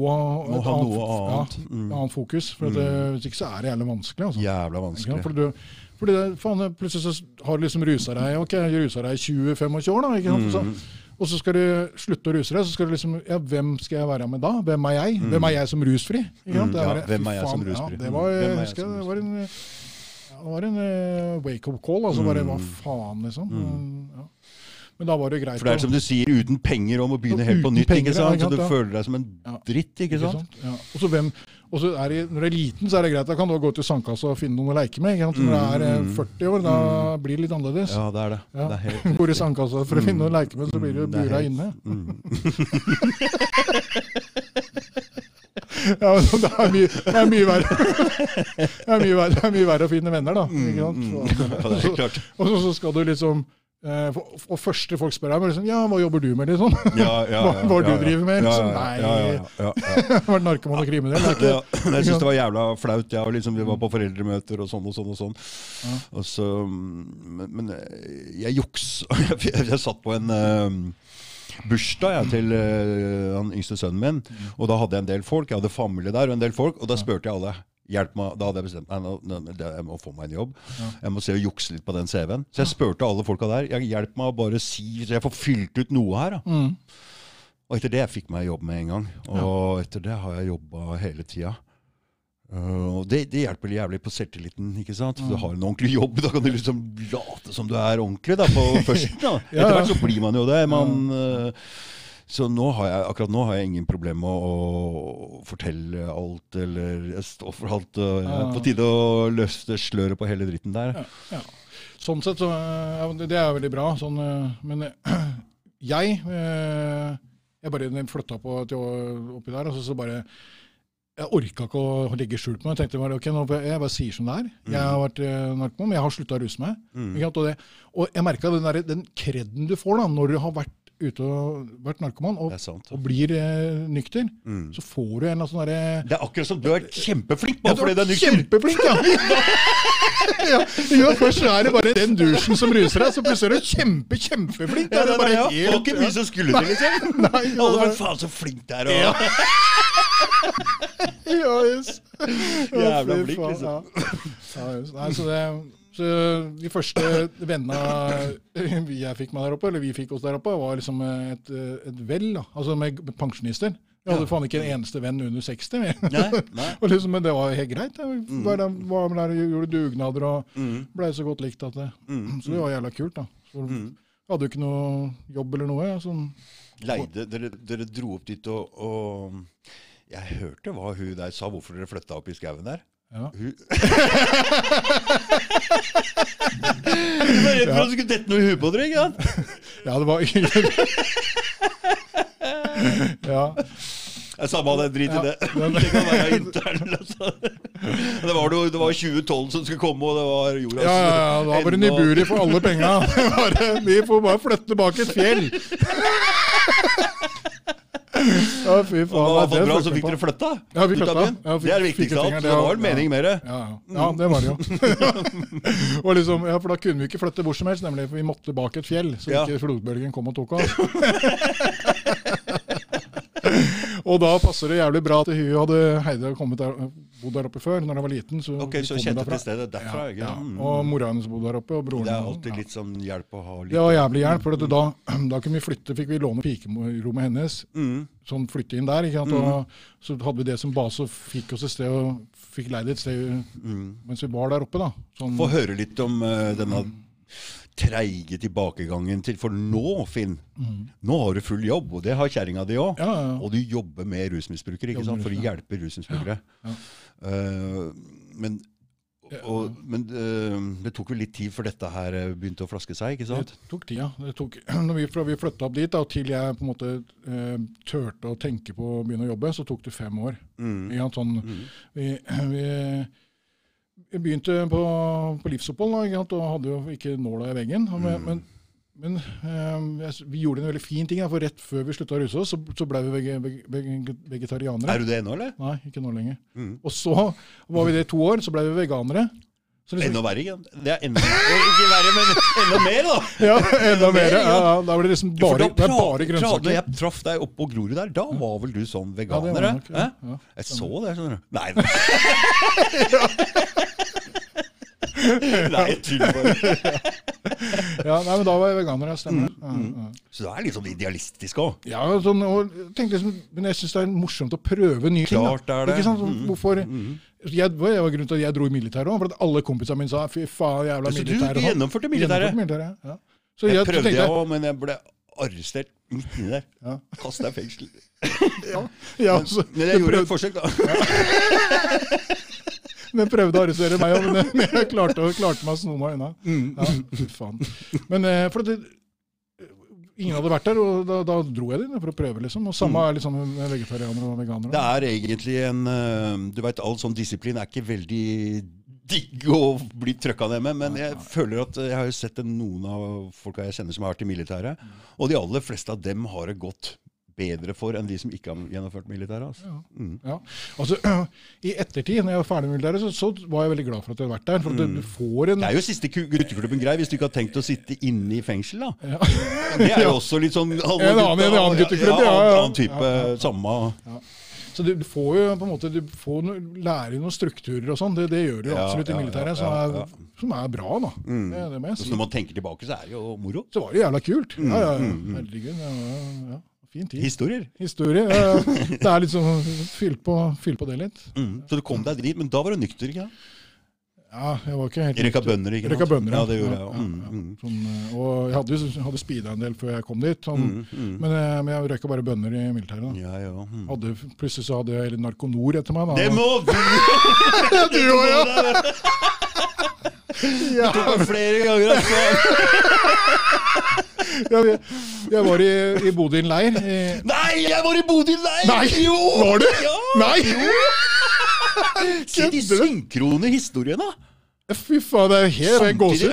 må ha annet, noe ja, annet. et Mm. annet fokus. For det- Hvis ikke så er det jævlig vanskelig. Altså. Jævla Ikke vanskelig. Fordi, du, fordi det, faen, plutselig så har du liksom rusa deg ok, rusa deg i 20-25 år, da, ikke sant? Mm. Så, og så skal du slutte å ruse deg. Så skal du liksom, ja, Hvem skal jeg være med da? Hvem er jeg? Hvem er jeg som rusfri? Ikke? Mm, Det ja, hvem er jeg som rusfri? Ja, det var, Mm, hvem jeg husker det var en, det var en eh, wake-up call. altså bare, Hva Mm. faen, liksom. Ja. Men da var det greit. For det er som du sier, uten penger om å begynne helt på nytt. penger, ikke sant? Så du føler deg som en dritt, ikke Ikke sant? sant? Ja. Og så hvem, og så er det, når du er liten, så er det greit. Da kan du gå til sandkassa og finne noen å leke med. Når du er eh, Mm. 40 år, da blir det litt annerledes. Ja, det er det. Ja. det er helt, Går i sandkassa for å finne noe å leke med, så blir du Mm, bura inne. mm. Ja, det er mye, det er mye verre. Det er mye verre, det er mye verre å finne venner, da. Ikke sant? Mm, ja, det er klart. Og så, så skal du liksom Og første folk spør deg, er liksom, ja, hva jobber du med, liksom? Ja, ja, ja, hva du ja, ja. driver med, liksom? Nei. ja, ja, ja, ja. Vært narkoman og kriminell? Er ikke, jeg syns det var jævla flaut. Jeg, og liksom, vi var på foreldremøter og sånn og sånn. Og sånn. Ja. Og så, men, men eh, jeg juks. Jeg, jeg, satt på en uh, bursdag jeg, til uh, han yngste sønnen min, og da hadde jeg en del folk. Jeg hadde familie der og en del folk, og da spurte jeg alle. Hjelp meg, Da hadde jeg bestemt meg, nå- nå- jeg må få meg en jobb. Jeg må se og jukse litt på den CV-en. Så jeg spurte alle folka der. Jeg, hjelp meg å bare si, så jeg får fylt ut noe her. da. mm. Og etter det fikk meg jobb med en gang. Og etter det har jeg jobba hele tida. Uh, og det, det hjelper jævlig på selvtilliten. ikke sant? Du har en ordentlig jobb, da kan du liksom late som du er ordentlig da, på førsten. da. Ja, Etter hvert så blir man jo det. Man, uh, så nå har jeg, akkurat nå har jeg ingen problem med å, å fortelle alt, eller står for alt. Og ja, er på tide å løfte sløret på hele dritten der. Ja, ja. Sånn sett, så, eh, ja, det er veldig bra. Sånn, eh, men eh, jeg eh, jeg bare flytta på oppi der, og så, så bare Jeg orka ikke å legge skjul på meg. Jeg tenkte bare, ok, nå, jeg bare sier som det er. Jeg har vært eh, narkoman, men jeg har slutta å ruse meg. Mm. Og, det, og jeg merka den, den kreden du får da, når du har vært ute og vært narkoman og, sant. og blir eh, nykter. Mm. Så får du en sånn derre Det er akkurat som du er kjempeflink ja, bare fordi du er nykter. Kjempeflink, ja! ja? Først er det bare den dusjen som ruser deg, så plutselig er du kjempe, kjempeflink. Ja, det, er bare ja. helt- ikke mye som skulle til, liksom. Nei, ja, Alle bare faen så flink det er. Ja. ja, yes. Jævla fy flink, liksom. Ja. Ja, yes. Nei, så, det, så de første vennene jeg fikk med der oppe, eller vi fikk oss der oppe, var liksom et, et vel, da. altså med pensjonister. Jeg hadde faen ikke en eneste venn under 60. mer. Nei, nei. Og liksom, men det var helt greit. Jeg bare var der, gjorde dugnader og Mm. blei så godt likt at det Mm. Så det var jævla kult, da. Så Mm. hadde jo ikke noe jobb eller noe. Sånn. Leide, dere, dere dro opp dit og, og Jeg hørte hva hun der sa, hvorfor dere flytta opp i skauen der. Ja. Hun Du var redd for at det skulle dette noe i huet på ikke sant? ja, det var Ja. Det er Samme det, drit i Ja, det. Det kan være intern. Altså. Det var, det var 2012 som skulle komme, og det var jordas Ja, ja, ja, da var det Niburi for alle penga. Vi får bare flytte tilbake et fjell. Ja, fy faen. Og det var bra, så fikk dere flytta. Ja, vi av flytta. byen. Ja, fikk, det er det viktigste av alt. Det var- vel mening med det. Ja, ja. ja, det var det jo. og liksom, ja, For da kunne vi ikke flytte hvor som helst, nemlig for vi måtte bak et fjell, så ikke flodbølgen kom og tok oss. Og da passer det jævlig bra at hun hadde Heidi hadde kommet der, bodd der oppe før, når hun var liten. Så Ok, så kjente til stedet derfra? Ja, ja. Mm. Og mora hennes bodde der oppe, og broren Det er alltid litt sånn hjelp å ha litt Det var jævlig hjelp, for da, da kunne vi flytte, fikk vi låne pikerommet hennes. mm. Sånn flytte inn der. ikke sant? Og så hadde vi det som base og fikk oss et sted og fikk leid et sted Mm. mens vi var der oppe. da. Sånn, Få høre litt om uh, denne treige tilbakegangen til For nå, Finn, nå har du full jobb, og det har kjerringa di òg. Mm. ja, ja. Og du jobber med rusmisbrukere ikke sant? for å hjelpe rusmisbrukere. Ja. Eh, men og, men uh, det tok vel litt tid før dette her eh, begynte å flaske seg, ikke sant? Det tok tida. Det tok, når vi, fra vi flytta opp dit da, til jeg på en måte uh, turte å tenke på å begynne å jobbe, så tok det fem år. Mm. Ja. Sånn, Mm. vi, vi, vi begynte på, på livsopphold da, og hadde jo ikke nåla i veggen. Men, Mm. men, men eh, vi gjorde en veldig fin ting. Da, for rett før vi slutta å ruse oss, så, så ble vi vege, vege, vege, vegetarianere. Er du det ennå, eller? Nei, ikke nå lenger. Mm. Og så var vi det i to år, så ble vi veganere. Så liksom- Enda verre, ikke? Det er enda, ikke verre, men enda mer, da! Ja, enda mer. mer, Ja, da ble det liksom bare, da det er bare grønnsaker. Når jeg traff deg oppe på Grorud der, da var vel du sånn Ja, det veganer? var Ja, nok. Ja. Jeg så det, skjønner du. Nei, Nei, jeg tuller bare. Ja, nei, men da var jeg veganer, ja, stemmer det. Mm, Ja, ja. Så du er litt sånn idealistisk òg. Ja, sånn, og tenkte liksom, men jeg syns det er morsomt å prøve nye ting. Klart er det. Ikke sant? Mm, Hvorfor, jeg, jeg var grunnen til at jeg dro i militæret òg, for at alle kompisene mine sa fy faen, jævla Så du militæret. og sånn. gjennomførte militæret? Militæret, ja. Så Jeg jeg, prøvde, jeg òg, men jeg ble arrestert midt inni der. Ja. Kasta i fengsel. ja, ja, men, Men jeg gjorde et forsøk, da. Den prøvde å arrestere meg òg, men, men jeg klarte, klarte meg å sno meg unna. Mm. Ja, faen. Men eh, for det, ingen hadde vært der, og da, da dro jeg dit for å prøve, liksom. Og samme er liksom med vegetarianere og veganere. Det er egentlig en øh, Du vet, all sånn disiplin er ikke veldig digg å bli trøkka ned med, men jeg føler at jeg har jo sett noen av folka jeg kjenner som har vært i militæret, og de aller fleste av dem har det gått bedre for enn de som ikke har gjennomført militæret. Altså. Mm. Ja. Altså, I ettertid, når jeg var ferdig med militæret, så, så var jeg veldig glad for at jeg hadde vært der. For at du- du får en Mm. Det er jo siste gutteklubben grei, hvis du ikke har tenkt å sitte inne i fengsel, da. ja. Det er jo også litt sånn En annen- en annen gutteklubb, ja. ja, annen- ja. Type, Ja, ja. samme Så du, får jo på en måte, du får noe, lærer noen strukturer og sånn. Det, det gjør du jo Ja, absolutt i militæret, ja, som, ja, er, som er bra, da. Mm. Det, det når man tenker tilbake, så er det jo moro. Så var det jævla kult. Ja, ja, ja. Mm, mm. Herregud. Ja, ja, ja. Fin tid. Historier. Historie. Ja, ja. Det er sånn Fyll på, fyll på det litt. Mm. Så du kom deg dit, men da var du nykter, ikke? Ja, jeg var ikke helt Røyka bønner, ikke sant? Rekka bønner, ja. det gjorde jeg ja, ja, ja, Mm, mm. Sånn, eh, og jeg hadde, hadde speeda en del før jeg kom dit. Sånn, Mm, mm. men, eh, men jeg røyka bare bønner i militæret. da. Ja, ja. Mm. Hadde, plutselig så hadde jeg Narkonor etter meg. Da. Det må du! du òg, ja! ja. Det den flere ganger, altså. Jeg, jeg var i, i Bodin leir. Nei, jeg var i Bodin leir! Nei, Jo! var du? Ja! Nei! Se de synkrone historiene! Fy faen, det er helt er gåsehud.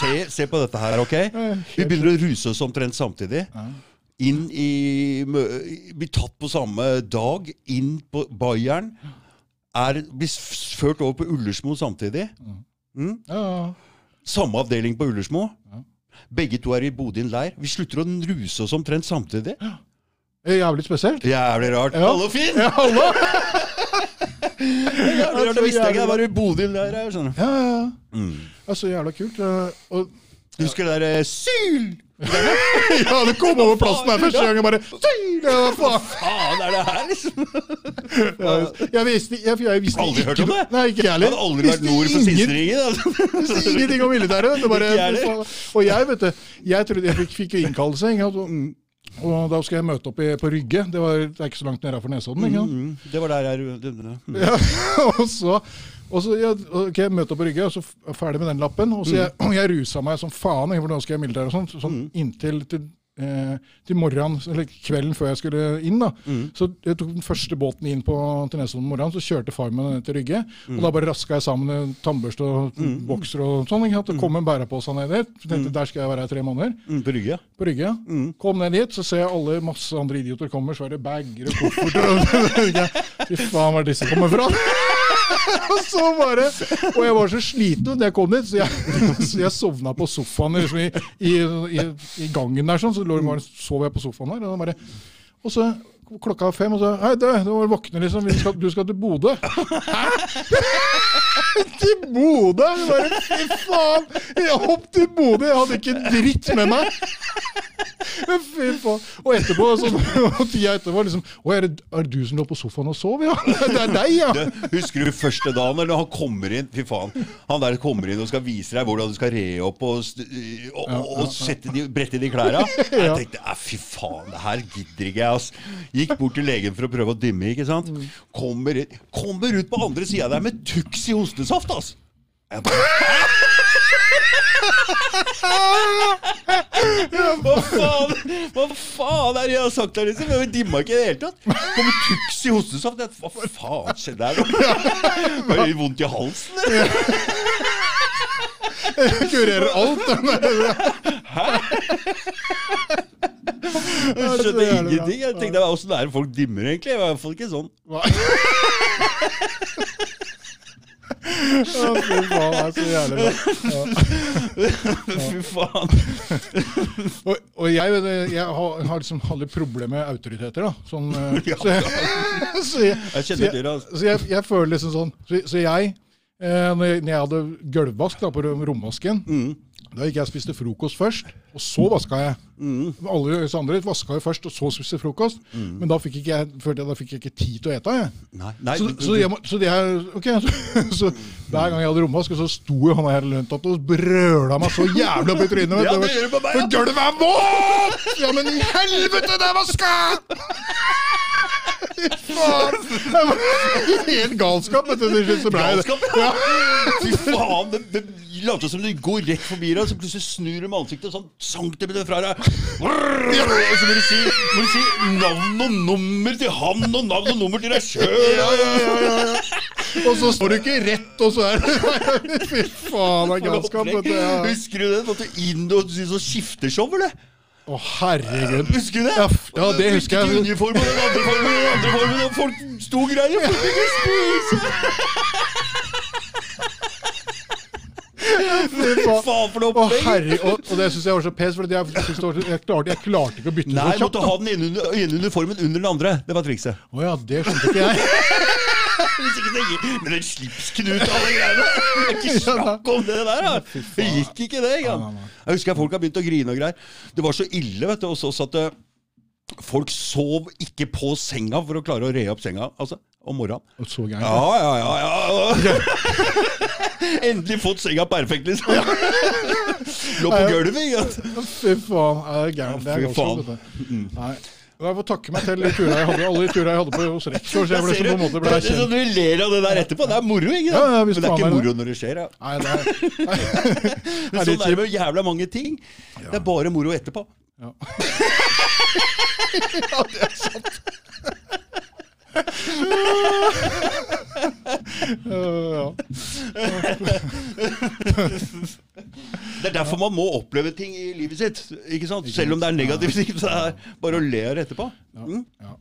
se, se på dette her, ok? Vi begynner å ruse oss omtrent samtidig. Inn i Blir tatt på samme dag. Inn på Bayern. Er, blir ført over på Ullersmo samtidig. Mm? Ja, Samme avdeling på Ullersmo. Ja. Begge to er i Bodin leir. Vi slutter å ruse oss omtrent samtidig. Jævlig spesielt. Jævlig rart. Ja. Hallo, Finn! Ja, hallo. Jævlig rart, Det visste jeg ikke jeg var i Bodin leir. her, skjønner. Ja, ja, ja. Mm. Det er så jævla kult. Og, Du husker det der eh, Syl! ja, det kom over plassen her første gang. Jeg bare Hva faen. Er det her, liksom? Jeg visste, jeg, jeg visste Aldri hørt om det? Nei, ikke jeg heller. hadde aldri vært nord for ingen- Sinsteringen. Altså. visste ingenting om militæret. Bare, og jeg, vet du, jeg trodde jeg fikk, fikk innkallelse. Mm. Og, og da skal jeg møte opp i, på Rygge. Det, var, det er ikke så langt nedafor Nesodden. sant? Mm, det var der jeg det- det- mm. Ja, og så, og så ja, ok, jeg møter opp på Rygge, og så er jeg ferdig med den lappen. Og, så jeg, og jeg rusa meg som faen, Hvordan skal jeg militære og sånn, sånn inntil til, eh, til morgenen, eller kvelden før jeg skulle inn. da. Så jeg tok den første båten inn på, til Nesodden om morgenen, så kjørte far meg til Rygge. Og da bare raska jeg sammen tannbørste og bokser og sånn. ikke? Det kom en bærepose ned dit. Tenkte jeg, der skal jeg være i tre måneder. Mm, på Rygge. På Rygge, ja. Kom ned dit, så ser jeg alle masse andre idioter kommer, svære bager og kofferter. Fy faen, hvor er disse kommer fra? og så bare Og jeg var så sliten da jeg kom dit, så jeg, så jeg sovna på sofaen liksom, i, i, i gangen der, sånn, så lå, morgen sov jeg på sofaen der. Og, bare, og så klokka fem, og så Hei, du, du må våkne, liksom. Vi skal, du skal til Bodø. Til Bodø?! Jeg Bare, Fy faen! Jeg hopp til Bodø! Jeg hadde ikke dritt med meg! Fy faen. Og etterpå, så, og tida etterpå, liksom Å, er det, er det du som lå på sofaen og sov, ja? Det er deg, ja! Du, husker du første dagen eller han kommer inn Fy faen. Han der kommer inn og skal vise deg hvordan du skal re opp og, og, og, og sette de, brette de klærne. Jeg tenkte fy faen, det her gidder ikke jeg. ass. Gikk bort til legen for å prøve å dimme. ikke sant? Kommer, kommer ut på andre sida der med Tux i hostesaft, ass! Jeg Hva faen Hva faen er det jeg har sagt der, liksom? Jeg dimma ikke i det hele tatt. Kommer tuks i hostesaft. Hva faen skjedde her nå? Var det vondt i halsen? eller? Kurerer alt. Jeg så skjønte jævlig bra. ingenting. Jeg tenkte åssen er det folk dimmer, egentlig? Jeg var i hvert fall ikke sånn. Fy faen, det er så jævlig bra. Fy faen. Og, og jeg, jeg har, har liksom alle problemer med autoriteter, da. Sånn, eh, så jeg, så jeg, Jeg så jeg, altså. så jeg, jeg føler liksom sånn Så, så jeg, eh, når jeg, når jeg hadde gulvvask da, på romvasken, da gikk jeg og spiste frokost først, og så vaska jeg. Alle oss andre vaska jo først, og så spiste frokost. Men da fikk ikke jeg, jeg, da fikk jeg ikke tid til å ete. Jeg. Nei, nei Så, så, jeg, så det er, ok, så, så hver gang jeg hadde romvask, så sto jo han her løntatt og brøla meg så jævlig opp i trynet. Ja, det gjør du på meg, For gulvet er vått! Ja, men i helvete, det er vaska! Fy faen! Helt galskap, vet du. Til slutt så ble det. Galskap, ja. Fy faen, det, det later som du går rett forbi deg, så plutselig snur du med ansiktet sånn centimeter fra deg. Og så må du si, må du si navn og nummer til han, og navn og nummer til deg sjøl. Ja, ja, ja, ja, ja. Og så står du ikke rett, og så er det Fy faen, det er galskap. vet du. Husker du det? Måtte inn og sånn skifteshow, eller? Å, herregud. Husker du det? Ja, ja, det husker jeg. Ikke uniformen, den andre formen, den andre formen, og folk sto og greier. Folk fikk spise. Faen for noe opplegg. og, og det syns jeg var så pes, for jeg, jeg, klarte, jeg klarte ikke å bytte Nei, så kjapt. Nei, måtte ha den ene ene uniformen under den andre. Det var trikset. Å ja, det skjønte ikke jeg. Hvis ikke tenker, Men en slipsknut og alle greiene. Det er ikke snakk om det der, da. Det gikk ikke, det. Ikke? Jeg husker folk har begynt å grine og greier. Det var så ille vet du, hos oss at eh, folk sov ikke på senga for å klare å re opp senga altså, om morgenen. Og så gærent. Ja, ja, ja. ja. Endelig fått senga perfekt, liksom. Lå på gulvet. Fy faen, er det gærent? Det Fy galskap, faen. Nei. Jeg får takke meg til de turene jeg hadde, alle de turene jeg hadde på hos rektor. Så jeg ble så på en måte ble det er sånn. Du ler av det der etterpå. Det er moro, ikke sant? Ja, ja, Men det er ikke er moro når det skjer. Ja. Nei, det er, Men er sånn er det med jævla mange ting. Det er bare moro etterpå. ja. ja, ja. Det er derfor man må oppleve ting i livet sitt. ikke sant? Selv om det er negativt. så er det bare å le av det etterpå. Mm. Ja.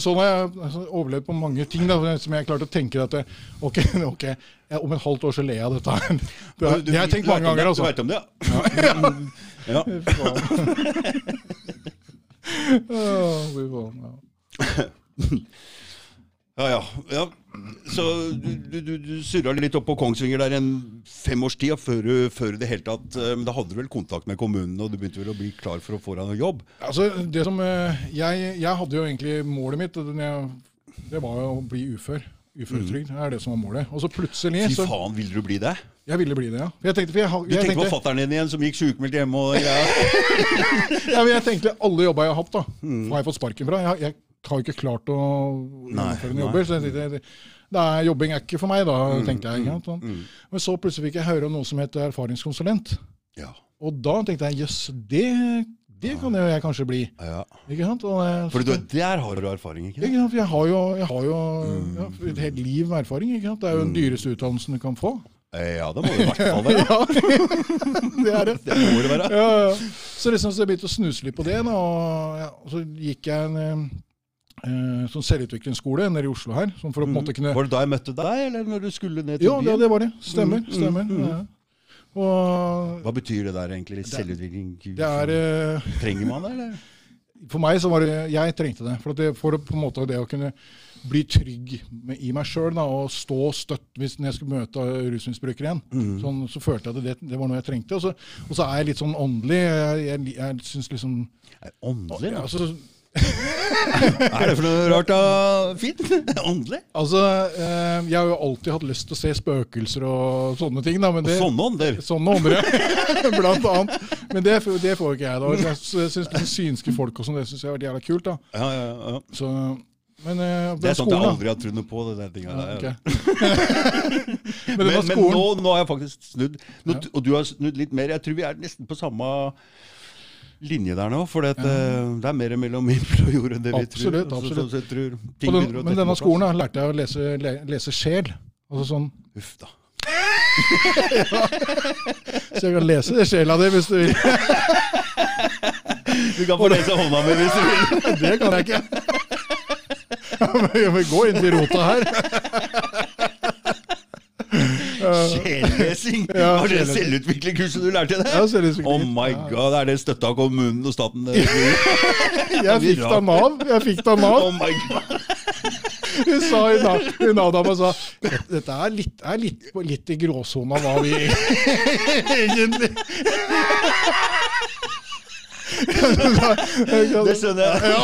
Sånn har jeg altså, overlevd på mange ting da, som jeg klarte å tenke at det, ok, ok, jeg, om et halvt år så ler jeg av dette her. Det, har- jeg tenkt mange ganger. altså. Du vet om det, ja. ja. ja. ja. Ja, ja. ja. Så du, du, du, surra litt opp på Kongsvinger der en fem års tid før du, før det hele tatt eh, Men da hadde du vel kontakt med kommunen, og du begynte vel å bli klar for å få deg noe jobb? Altså, det som, eh, jeg, jeg hadde jo egentlig målet mitt, det, jeg, var jo å bli ufør. Uføretrygd er det som var målet. Og så plutselig Fy faen, ville du bli det? Jeg ville bli det, ja. Jeg tenkte, for jeg, har- Du tenkte, tenkte på fatter'n din igjen, som gikk sjukmeldt hjemme og ja. ja, men jeg tenkte alle jobba jeg har hatt, da, har jeg fått sparken fra. Jeg, jeg har ikke klart å gjennomføre noen jobber. Så jeg tenkte, er, jobbing er ikke for meg, da, tenkte jeg. Sant? Sånn. Men så plutselig fikk jeg høre om noe som heter erfaringskonsulent. Ja. Og da tenkte jeg jøss, det, det kan jo jeg kanskje bli. ja. Ikke sant? Og, eh, For du, der har du erfaring, ikke sant? Jeg har jo, jeg har jo ja, et helt liv med erfaring. Ikke sant? Det er jo den dyreste utdannelsen du kan få. Eh, Ja, det må det i hvert fall være. Ja, det er det. Det må det være. Ja. Så liksom så jeg begynte å snuse litt på det. Da, og, og så gikk jeg en eh, eh, sånn selvutviklingsskole nede i Oslo her. Sånn for å på en måte kunne Var det da jeg møtte deg, eller når du skulle ned til Ja, det, Ja, det var det. Stemmer. stemmer. Ja. Og Hva betyr det der egentlig? Selvutvikling? det er uh, Trenger man det, eller? For meg så var det Jeg trengte det. For, at det, for på en måte det å kunne bli trygg med, i meg sjøl og stå støtt hvis jeg skulle møte rusmisbrukere igjen. Mm. Sånn, så følte jeg at det, det var noe jeg trengte. Og så, og så er jeg litt sånn åndelig. Jeg, jeg, jeg syns liksom Er Åndelig? ja, altså, er det for noe rart? og Fint? Åndelig? altså, eh, Jeg har jo alltid hatt lyst til å se spøkelser og sånne ting. Da, men Og sånne ånder? Sånne ånder, ja. Blant annet. Men det, det får ikke jeg. da. Jeg syns liksom synske folk og sånn, det syns jeg var jævla kult. da. Ja, ja, ja. Så, men eh, Det er sånt skolen, jeg aldri har trodd noe på. det der Ja, okay. men Men, det men nå, nå har jeg faktisk snudd. Nå, Ja. Og du har snudd litt mer. Jeg tror vi er nesten på samme linje der nå. For det, det er mer mellom himmel og jord enn det vi Absolutt, tror. Absolutt. Så, så tror Og den, men denne skolen da, lærte jeg å lese, le, lese sjel. Altså sånn. Uff da. Så jeg kan lese det sjela di hvis du vil. Du kan få lese hånda mi hvis du vil. Det kan jeg ikke. Jeg må gå inn til rota her. Sjellesing! Ja, Var det sjellesing. selvutviklingskurset du lærte det? Ja. Oh my god, er det støtta av kommunen og staten? Jeg fikk det av Nav. Jeg fikk det av Nav. Oh my god. Hun sa hun Nav-dama sa "Dette- dette er litt, er litt, litt i gråsona hva vi egentlig Det skjønner jeg. Ja,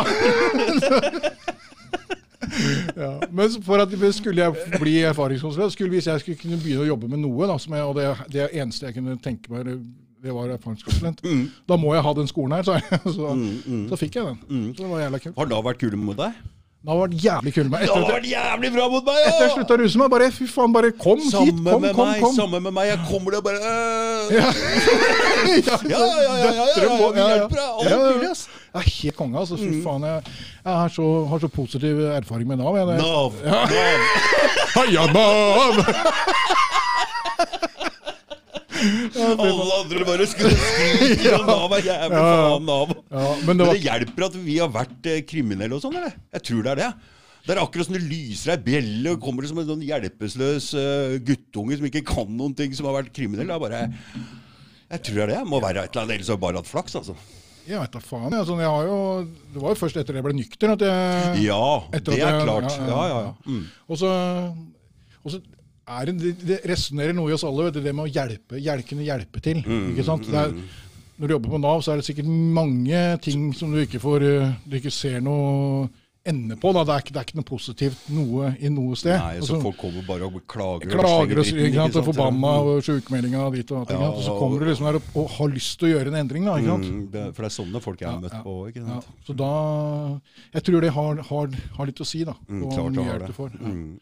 men for at skulle jeg bli erfaringskonsulent, skulle hvis jeg skulle kunne begynne å jobbe med noe, da, som jeg, og det, det eneste jeg kunne tenke meg, det var erfaringskonsulent, da må jeg ha den skolen her. Så, så, så fikk jeg den. Så det var jævla kult. Har Nav vært kule mot deg? Det har vært jævlig kult. Det vært jævlig bra mot meg! etter jeg slutta å ruse meg, bare fy faen, bare kom hit, kom, kom, meg, kom. samme med meg. Jeg kommer der bare øh. Ja, Ja, ja, ja, ja, ja, ja, ja, ja. Alt Ja, ja. mulig, ass. Jeg er helt konge, altså. Fy faen, jeg, jeg har, så, har så positiv erfaring med Nav. Jeg, Nav. Nav. Heia Nav! Alle andre bare skulle skrike og Nav er jævlig faen Nav. Men det hjelper at vi har vært eh, kriminelle og sånn, eller? Jeg tror det er det. Det er akkurat som det lyser ei bjelle, og kommer det som en sånn hjelpeløs uh, guttunge som ikke kan noen ting, som har vært kriminell. Det er bare Jeg tror det er det. Må være et eller annet, ellers har jeg bare hatt flaks, altså. Jeg veit da faen. Altså, jeg har jo, det var jo først etter jeg ble nykter at jeg Ja, det er jeg- klart. ja, Ja, ja, ja, ja. Mm. Og så, og så er det, det, det resonnerer noe i oss alle, det med å hjelpe, hjel, kunne hjelpe til. Mm, ikke sant? Det er, når du jobber på Nav, så er det sikkert mange ting som du ikke får uh, Du ikke ser noe ende på. Da. Det, er ikke, det er ikke noe positivt noe i noe sted. Nei, så Altså, folk kommer bare og klager. klager og og forbanna Mm. og sjukmeldinga og dit og ting. Ja. Og så kommer du liksom her og, og har lyst til å gjøre en endring. da, ikke sant? Mm, det, for det er sånne folk jeg har møtt ja. på. ikke Ja, sant? så da Jeg tror det har, har, har litt å si, da. Mm, hvor klart det mye hjelp du får. Mm.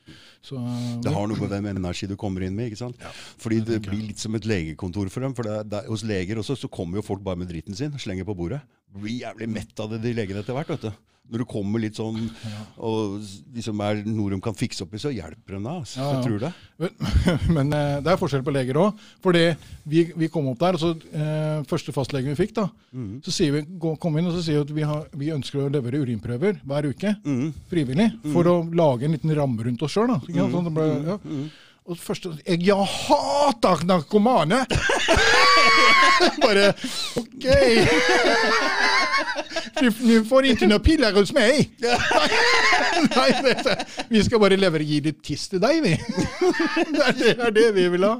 Så, Det har noe med hvem energi du kommer inn med. ikke sant? Fordi det blir litt som et legekontor for dem. for det, det, Hos leger også så kommer jo folk bare med dritten sin, slenger på bordet. Blir jævlig mett av det, de legene etter hvert. vet du. Når du kommer litt sånn, og liksom er noe de kan fikse opp i, så hjelper de deg. Altså. Ja, ja. Tror det. Men, men eh, det er forskjell på leger òg. Fordi vi, vi kom opp der, og så eh, første fastlegen vi fikk, da, Mm. så sier vi, kom inn og så sier vi at vi, har, vi ønsker å levere urinprøver hver uke. Mm. Frivillig. For å lage en liten ramme rundt oss sjøl. Mm. Sånn, ja. Og første Jeg, jeg hater narkomane! Bare OK! Du, du får ikke noe piller hos meg! Nei, det, vi skal bare levere gi litt tiss til deg, vi. Det er det, er det vi vil ha.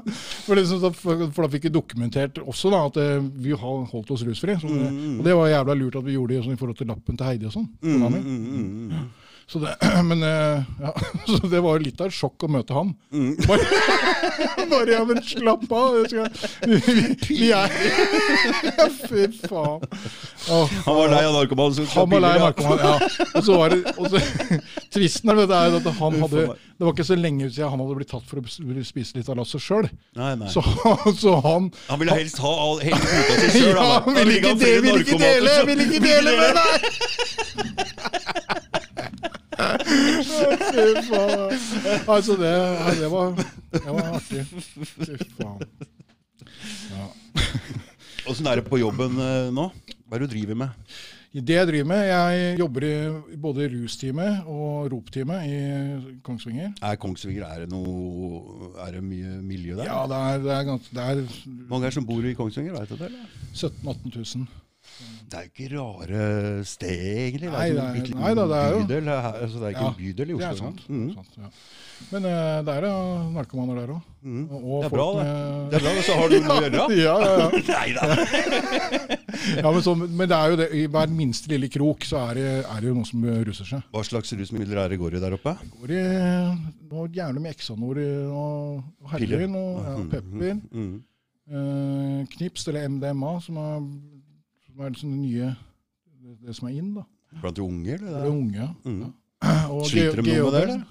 For, det, sånn for, da fikk vi dokumentert også da, at eh, vi har holdt oss rusfri. Så, det- Og det var jævla lurt at vi gjorde det sånn, i forhold til lappen til Heidi og sånn. Mm, mm, Mm, Så det, men eh, ja, så det var jo litt av et sjokk å møte han. Mm. Bare, bare ja, men slapp av. vi, vi er Fy faen. Og, Han var lei av narkoman. han var lei ja. narkoman. Ja. Og så var det og så, Tvisten er at han hadde. Det var ikke så lenge siden han hadde blitt tatt for å spise litt av lasset sjøl. Så, så han Han ville helst ha all- hele kvota si sjøl. Ja, han ville ikke, de, vil ikke dele! Ville ikke dele med deg! Altså, det, det, var, det var artig. Fy faen. Ja. Er det på jobben eh, nå? Hva er det du driver med? Det jeg driver med, jeg jobber i både rusteamet og ropteamet i Kongsvinger. Er Kongsvinger er det noe Er det mye miljø der? Ja, det er, det er, det er Mange er som bor i Kongsvinger, veit du det? 17 000-18 000. Det er jo ikke rare sted, egentlig. Nei, det det er, nei da, det er jo- bydel, altså, det er ikke Ja, en bydel i Det Oslo. er sant. Mm. sant ja. Men uh, det er jo narkomaner der òg. Mm. Det er bra, det. med- Det er bra, så har du noe å gjøre. Ja, ja, ja. Nei da. ja men, så, men det er jo det, i hver minste lille krok så er det, er det jo noen som ruser seg. Hva slags rusmidler er det går i der oppe? Det Går i noe jævlig med Exanor og, og heroin og ja, Mhm, pepper. Mm. Uh, Knips, eller MDMA, som er, som er liksom det nye det, det som er inn. da. Blant de unge, eller? Det de unge. ja. Mm. Og Sliter de noe med det, eller?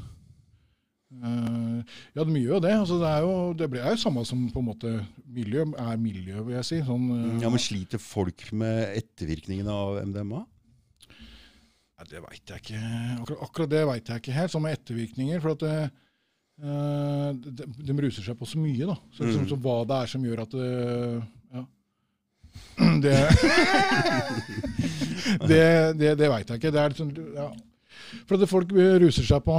Uh, ja, de gjør jo det. Altså, det, er jo, det blir- er jo samme som på en måte miljø er miljø, vil jeg si. Sånn, uh, Ja, men Sliter folk med ettervirkningene av MDMA? Ja, det veit jeg ikke. Akkurat, akkurat det veit jeg ikke helt, sånn med ettervirkninger. For at det, uh, de, de ruser seg på så mye, da. Så, liksom, Mm. så hva det er som gjør at det. Det Det, det, veit jeg ikke. Det er liksom, ja. For at folk ruser seg på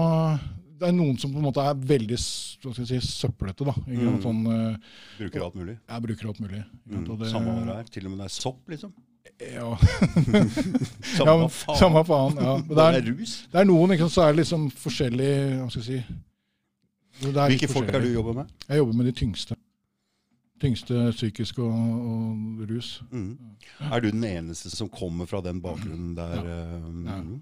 Det er noen som på en måte er veldig hva skal jeg si, søplete. da. Mm. Sånn, uh, Bruker alt mulig. Ja, bruker alt mulig. Mm. Det- Samme hva det er. Til og med det er sopp, liksom. Ja, Samme ja, men, faen. samme faen. Ja. Men det er, det er rus. Det er noen, sant, så er det liksom forskjellig Hva skal jeg si Hvilke folk er det du jobber med? Jeg jobber med de tyngste. Tyngste psykisk og, og rus. Mm. Er du den eneste som kommer fra den bakgrunnen der? Ja. mm?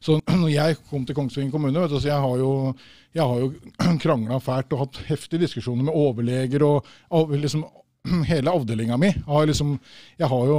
Så når jeg kom til Kongsvinger kommune, vet du, så jeg har jo, jeg har jo krangla fælt og hatt heftige diskusjoner med overleger og, og liksom hele avdelinga mi. Har liksom, jeg har jo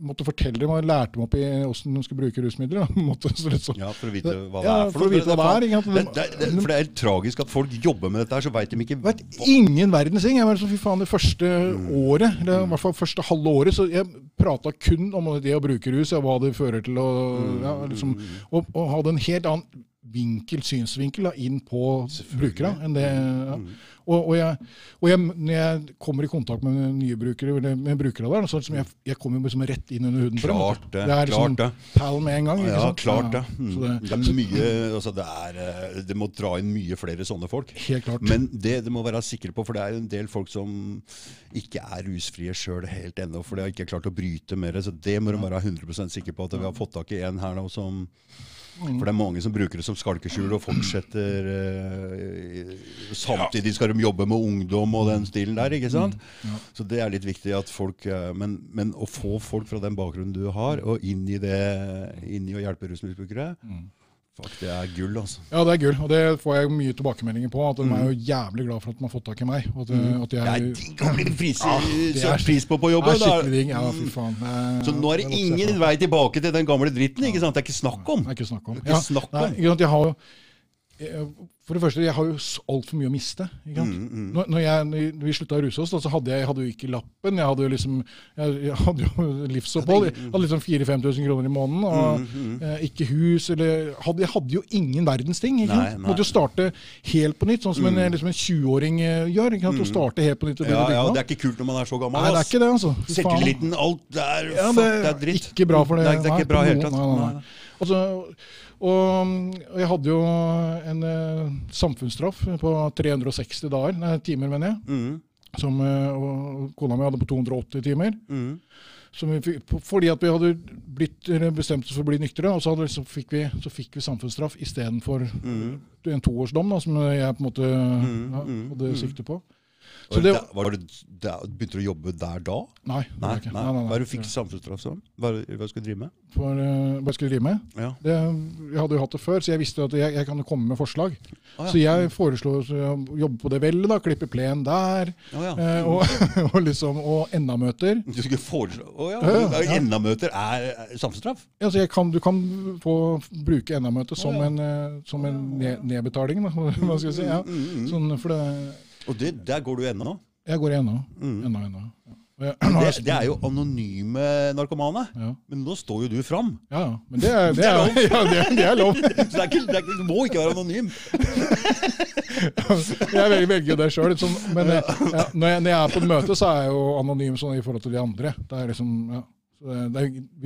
måttet fortelle dem og lært dem opp i åssen de skal bruke rusmidler. Så liksom, Ja, for å vite hva det ja, er for å vite hva det er. Det, det, det, for det er tragisk at folk jobber med dette her, så veit de ikke vet ingen verdens ting. Jeg var sånn, fy faen, Det første Mm. året, eller i hvert fall første halve året, så jeg prata kun om det å bruke rus, og hva det fører til, og, Mm. ja, liksom, og, og hadde en helt annen vinkel, synsvinkel da, inn på brukere. enn det, ja. Og, og, jeg, og jeg, når jeg kommer i kontakt med nye brukere, eller med brukere der, så liksom jeg, jeg kommer liksom rett inn under huden. Klart det. Det er liksom klart det. pal med en gang. Ja, sant? klart det. Mm. det- Det er mye altså det, er, eh, det må dra inn mye flere sånne folk. Helt klart. Men det, du må være sikre på, for det er en del folk som ikke er rusfrie sjøl helt ennå. For de har ikke klart å bryte med det. Så det må du være 100% sikre på at vi har fått tak i en her nå som. For det er mange som bruker det som skalkeskjul og fortsetter eh, Samtidig skal de jobbe med ungdom og den stilen der, ikke sant? Mm. Ja. Så det er litt viktig at folk eh, men, men å få folk fra den bakgrunnen du har, og inn i det inn i å hjelpe rusmisbrukere, Mm. Fuck, det er gull, altså. Ja, det er gull, og det får jeg mye tilbakemeldinger på. At de er jo jævlig glad for at de har fått tak i meg. At, at Det er jeg, digg å bli pris, Ja, er- på på er Det da. skikkelig digg. Ja, fy faen. Det- Så nå er det ingen vei tilbake til den gamle dritten. ikke sant? Det er ikke snakk om. Det er ikke snakk om. Er ikke snakk om. Nei, ikke sant, jeg har jo jeg- For det første, jeg har jo altfor mye å miste. Ikke sant? Mm, mm. Når, når, jeg, når vi slutta å ruse oss, da, så hadde jeg, jeg hadde jo ikke lappen. Jeg hadde jo liksom jeg, jeg hadde jo livsopphold. Jeg hadde liksom 4000-5000 kroner i måneden. Og Mm, mm. eh, ikke hus eller hadde, Jeg hadde jo ingen verdens ting. Ikke sant? nei. Måtte jo starte helt på nytt, sånn som en, Mm. liksom en 20-åring eh, gjør. Ikke sant? Å starte helt på nytt. og Ja, ja, Det er ikke kult når man er så gammel. Nei, det er ikke det, altså. Selvtilliten, alt det er, Ja, fuck, det det er dritt. Ikke bra for det. Det er, det er Nei, ikke bra i det hele tatt. nei, nei, Nei. nei. Altså, og, jeg hadde jo en eh, samfunnsstraff på 360 dager, nei, timer, mener jeg. Mm, Som, eh, kona mi hadde på 280 timer. mm. Som vi fordi at vi hadde blitt, bestemt oss for å bli nyktre, og så, hadde, så, fikk, vi, så fikk vi samfunnsstraff istedenfor Mm. en toårsdom, da, som jeg på en måte Mm, ja, mm, hadde mm. sikte på. Så Var det, var det, der- begynte du å jobbe der da? nei, det Nei, var ikke. nei. Nei, nei. Hva er det du fikk samfunnsstraff som? Hva, hva skulle du drive med? For, uh, hva skulle jeg drive med? Ja. Det, jeg hadde jo hatt det før, så jeg visste at jeg, jeg kan komme med forslag. Ah, ja. Så jeg foreslo å jobbe på det vellet, da, klippe plen der, Ah, ja. uh, og, og liksom, og NA-møter. Du skulle foreslå Å ja. Ja, ja. NA-møter er er samfunnsstraff? Altså jeg kan, du kan få bruke NA-møtet som, ja. en, eh, som en ne- nedbetaling, da, hva skal jeg si. Ja. Mm, mm. Sånn, for det, Og det, der går du ennå? jeg går ennå. Mm. Ennå, ennå. Ja. Jeg- Det, det er jo anonyme narkomane. ja. Men nå står jo du fram. ja, ja. Men det er, det er, det er, det er lov. Så det, er ikke, er du må ikke være anonym. Jeg velger, jo det sjøl. Liksom, men eh, ja, når, jeg, når jeg er på et møte, så er jeg jo anonym sånn i forhold til de andre. Det er liksom, ja,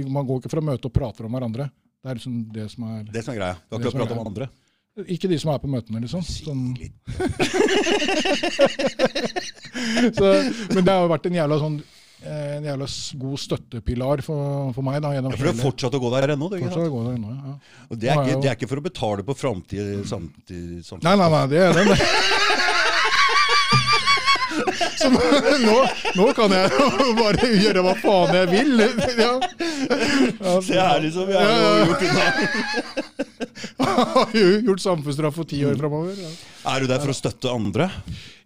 man går ikke fra møte og prater om hverandre. Det er liksom det som er Det som er greia. Du har ikke pratet om andre. Ikke de som er på møtene, liksom. Sånn, så, men det har jo vært en jævla sånn eh, en jævla god støttepilar for, for meg. da, Ja, for du har fortsatt å gå der ennå? ikke Fortsatt sant? går det ennå, ja. Og det er, ikke, det er ikke for å betale på framtid samtidig. Samtid. Nei, nei, nei, det er den. Så nå, nå, kan jeg jo bare gjøre hva faen jeg vil. Ja. Se her, liksom. Jeg har jo gjort unna. har jo gjort samfunnsstraff for ti år framover. Ja. Er du der for å støtte andre?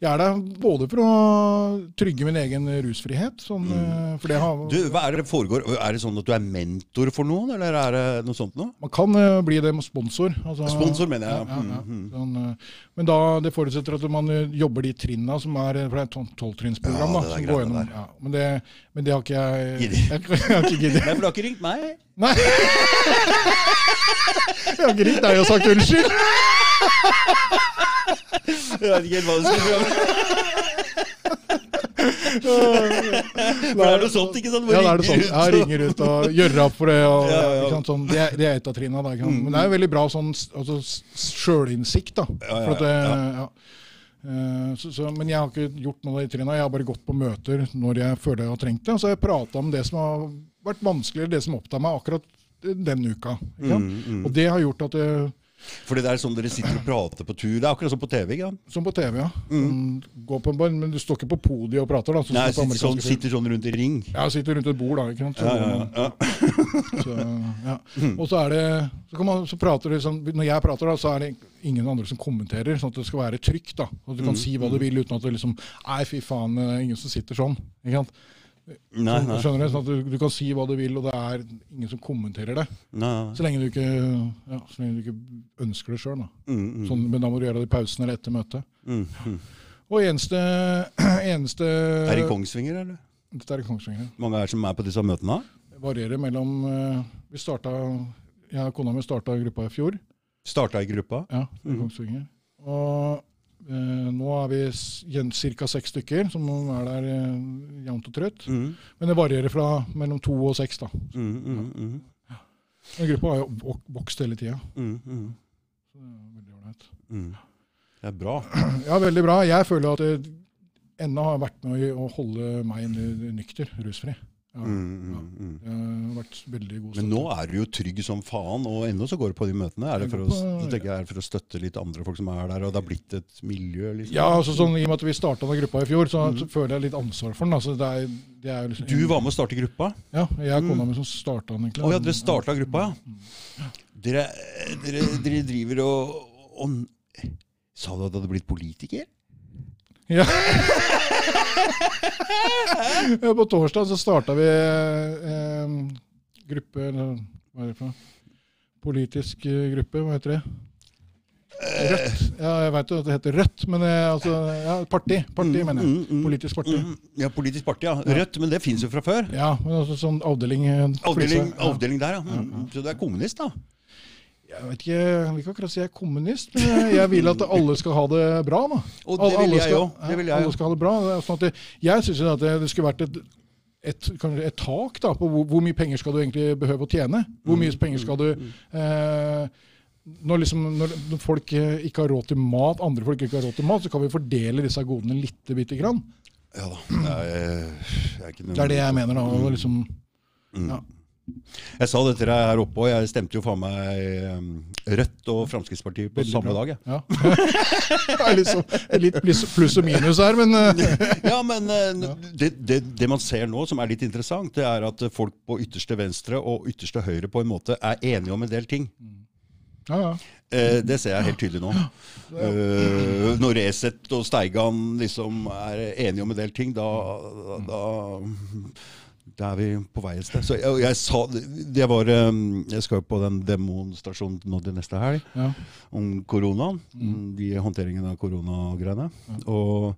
Jeg er der både for å trygge min egen rusfrihet. Sånn, mm. for det har, Du, hva er det foregår? Er det sånn at du er mentor for noen, eller er det noe sånt noe? Man kan uh, bli det med sponsor. altså- Sponsor, mener jeg, ja. Ja, ja, ja. Mhm. Sånn, eh, men da, det forutsetter at man eh, jobber de trinna som er For det er et tolvtrinnsprogram. Ja, da, det der som går gjennom. det Ja, men, det, men det har ikke jeg. Jeg, jeg har ikke giddet. Nei, for du har ikke ringt meg. Nei! Jeg har ikke ringt deg og sagt unnskyld. Jeg vet ikke helt hva du skal gjøre. For det er noe sånt, ikke sant? Hvor Ja, da er det sånt. ut, ringer ut og gjør opp for det. Og, Ja, ja. Ikke sant, sånn, det, er, det er et av trinna. Da? Men det er veldig bra sånn altså, sjølinnsikt. da. For at ja. ja. Eh, Så, så, men jeg har ikke gjort noe av de trinna. Jeg har bare gått på møter når jeg føler jeg har trengt det. Og så har jeg prata om det som har vært vanskeligere, det som opptar meg akkurat den uka. Mm, mm. Og det har gjort at det, Fordi det er sånn dere sitter og prater på tur. Det er akkurat som på TV. ikke sant? Som på TV, ja. Mm. gå på, en bar, men du står ikke på podiet og prater. da. Så Mm. Nei, sitter sånn, sitter sånn rundt i ring. Ja, sitter rundt et bord, da. ikke sant? Så, Ja, ja, ja. Så, ja. Og så er det så, kan man, så prater det sånn, Når jeg prater, da, så er det ingen andre som kommenterer. Sånn at det skal være trygt. da, At du kan si hva du vil uten at det liksom Nei, fy faen, ingen som sitter sånn. ikke sant? Nei, nei. skjønner du? Sånn at du, du kan si hva du vil, og det er ingen som kommenterer det. nei. Så lenge du ikke, ja, så lenge du ikke ønsker det sjøl. Mm, mm, Sånn, men da må du gjøre det i pausen eller etter møtet. mm, mm. Og eneste, eneste Er det i Kongsvinger, eller? Dette er i Kongsvinger. Mange er som er på disse møtene? Det varierer mellom eh, Vi starta, Jeg og kona mi starta gruppa i fjor. Starta i gruppa? Ja, i Mhm. Kongsvinger. Og nå er vi ca. seks stykker som er der eh, jevnt og trutt. Mm, Men det varierer fra mellom to og seks. da. mm, mm, mm, Men gruppa har jo vokst hele tida. mm, mm, er veldig ålreit. mm. Det er bra. Ja, veldig bra. Jeg føler at det ennå har vært med å holde meg nykter, rusfri. Ja, Mm, mm, mm. Det har vært veldig god Men nå er du jo trygg som faen, og ennå så går du på de møtene. Er det for å, Jeg tenker jeg, er det for å støtte litt andre folk som er der, og det har blitt et miljø? liksom? Ja, altså sånn, I og med at vi starta den gruppa i fjor, så, så føler jeg litt ansvar for den. Altså, det er, det er liksom, Du var med å starte gruppa? Ja, jeg og kona mi som starta den. egentlig. Å ja, dere starta gruppa, ja. Dere, dere, dere driver og, og Sa du at du hadde blitt politiker? Ja. På torsdag så starta vi eh, gruppe Hva er det for noe? Politisk eh, gruppe, hva heter det? Rødt. Ja, jeg veit jo at det heter Rødt, men eh, altså ja, Parti, parti mener jeg. Mm, mm, Politisk parti. mm. Ja, politisk parti, ja. Rødt, men det fins jo fra før. Ja, men altså sånn avdeling eh, Avdeling, flisa. Ja. avdeling der, ja. Mm. Så du er kommunist, da? Jeg vet ikke, jeg vil ikke akkurat si jeg er kommunist, men jeg- vil at alle skal ha det bra. da. Og det vil jeg òg. Alle skal ha det bra. Sånn at det, jeg syns det, det skulle vært et, et, et tak da, på hvor, hvor mye penger skal du egentlig behøve å tjene. Hvor mye penger skal du eh, når, liksom, når, folk ikke har råd til mat, andre folk ikke har råd til mat, så kan vi fordele disse godene litt bitte grann. Ja da. Det er, ikke Det er det jeg mener. da, liksom, Mm. ja. Jeg sa det til deg her oppe, og jeg stemte jo faen meg um, Rødt og Fremskrittspartiet på samme dag. jeg. Ja. det er liksom litt pluss, pluss og minus her, men eh, Ja, men uh, det, det, det man ser nå som er litt interessant, det er at folk på ytterste venstre og ytterste høyre på en måte er enige om en del ting. ja, ja. Eh, det ser jeg helt tydelig nå. Eh, når Resett og Steigan liksom er enige om en del ting, da, da, da er vi på vei et sted. Så jeg, jeg sa det var eh, Jeg skal jo på den demonstrasjonen nå til neste helg ja. om koronaen. De håndteringen av koronagreiene. Og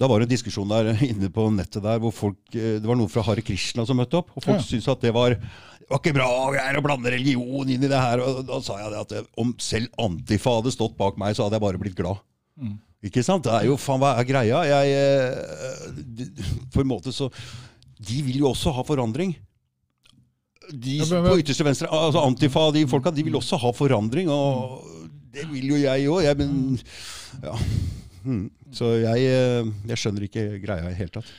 da var det en diskusjon der inne på nettet der hvor folk eh, Det var noen fra Hare Krishna som møtte opp, og folk Ja. syntes at det var det var ikke bra greier å blande religion inn i det her. Og da sa jeg det at om selv Antifa hadde stått bak meg, så hadde jeg bare blitt glad. Mm. Ikke sant? Det er jo faen hva er greia? Jeg, eh, på en måte så De vil jo også ha forandring. De på ytterste venstre, altså Antifa, de folka, de vil også ha forandring. Og det vil jo jeg òg. Jeg, men ja. Mm. Så jeg, eh, jeg skjønner ikke greia i det hele tatt.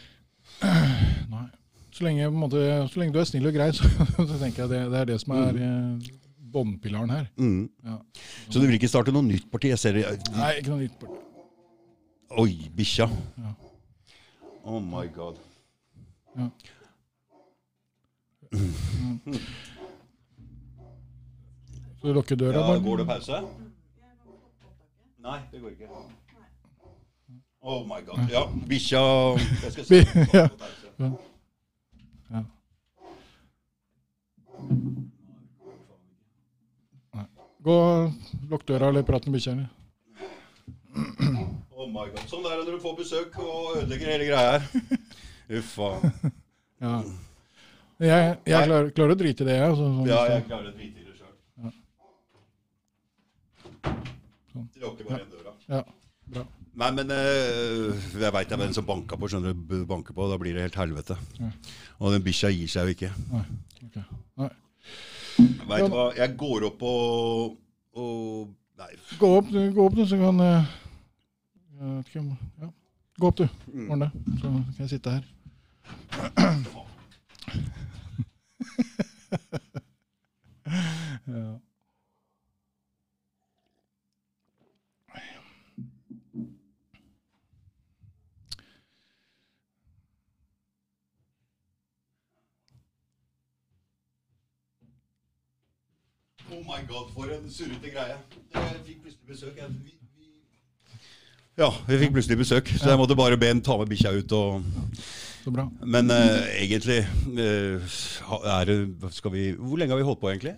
Nei. Så lenge, måte, så lenge du er snill og grei, så, så tenker jeg det, det er det som er eh, båndpilaren her. Mm. Ja. Så du vil ikke starte noe nytt parti? Nei, ikke noe nytt. parti. Oi, bikkja. Ja. Oh my god. Ja. Så du lukker døra? Ja, går det pause? Nei, det går ikke. Oh my god. Ja, bikkja Jeg skal se. Ja. Ja. Ja. Nei. Gå og lukk døra eller prat med bikkja. Oh my god. Sånn er det når du får besøk og ødelegger hele greia her. Uff faen. Ja. Jeg, jeg klarer, klarer å drite i det, jeg. Altså, sånn, Ja, jeg klarer å drite i det sjøl. Ja. Sånn. Lukker bare igjen døra. ja, bra. Nei, men øh, jeg veit hvem som banka på. skjønner du, banker på, Da blir det helt helvete. Ja. Og den bikkja gir seg jo ikke. Nei. ok. Nei. Veit du hva, jeg går opp og, og Nei. Gå opp, gå opp du, så kan jeg, jeg vet ikke om, ja. Gå opp, du. Ordne. Så kan jeg sitte her. ja. Oh my god, for en surrete greie. Jeg fikk plutselig besøk. Jeg. Ja, vi fikk plutselig besøk, så jeg måtte bare be en ta med bikkja ut. og... Så bra. Men uh, egentlig uh, er det, skal vi, Hvor lenge har vi holdt på, egentlig?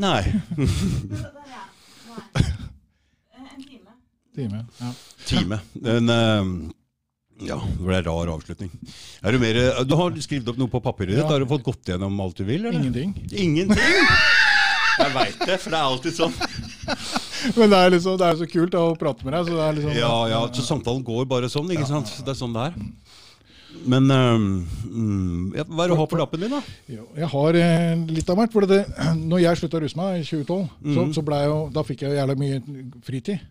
Nei. En time. Time. Ja. Time. En, eh, ja, det ble en rar avslutning. Er du, mer, du har skrevet opp noe på papiret ditt? Ja. Har du fått gått gjennom alt du vil? Eller? Ingenting. Ingenting? Jeg veit det, for det er alltid sånn. Men det er liksom, det er så kult å prate med deg. Så det er liksom, Ja, ja, så samtalen går bare sånn, ikke sant? Det er sånn det er. Men mm, hva er det du har på lappen din, da? Jeg har eh, litt av hvert. For det, når jeg slutta å ruse meg i 2012, så, så ble jeg jo, da fikk jeg jo jævlig mye fritid.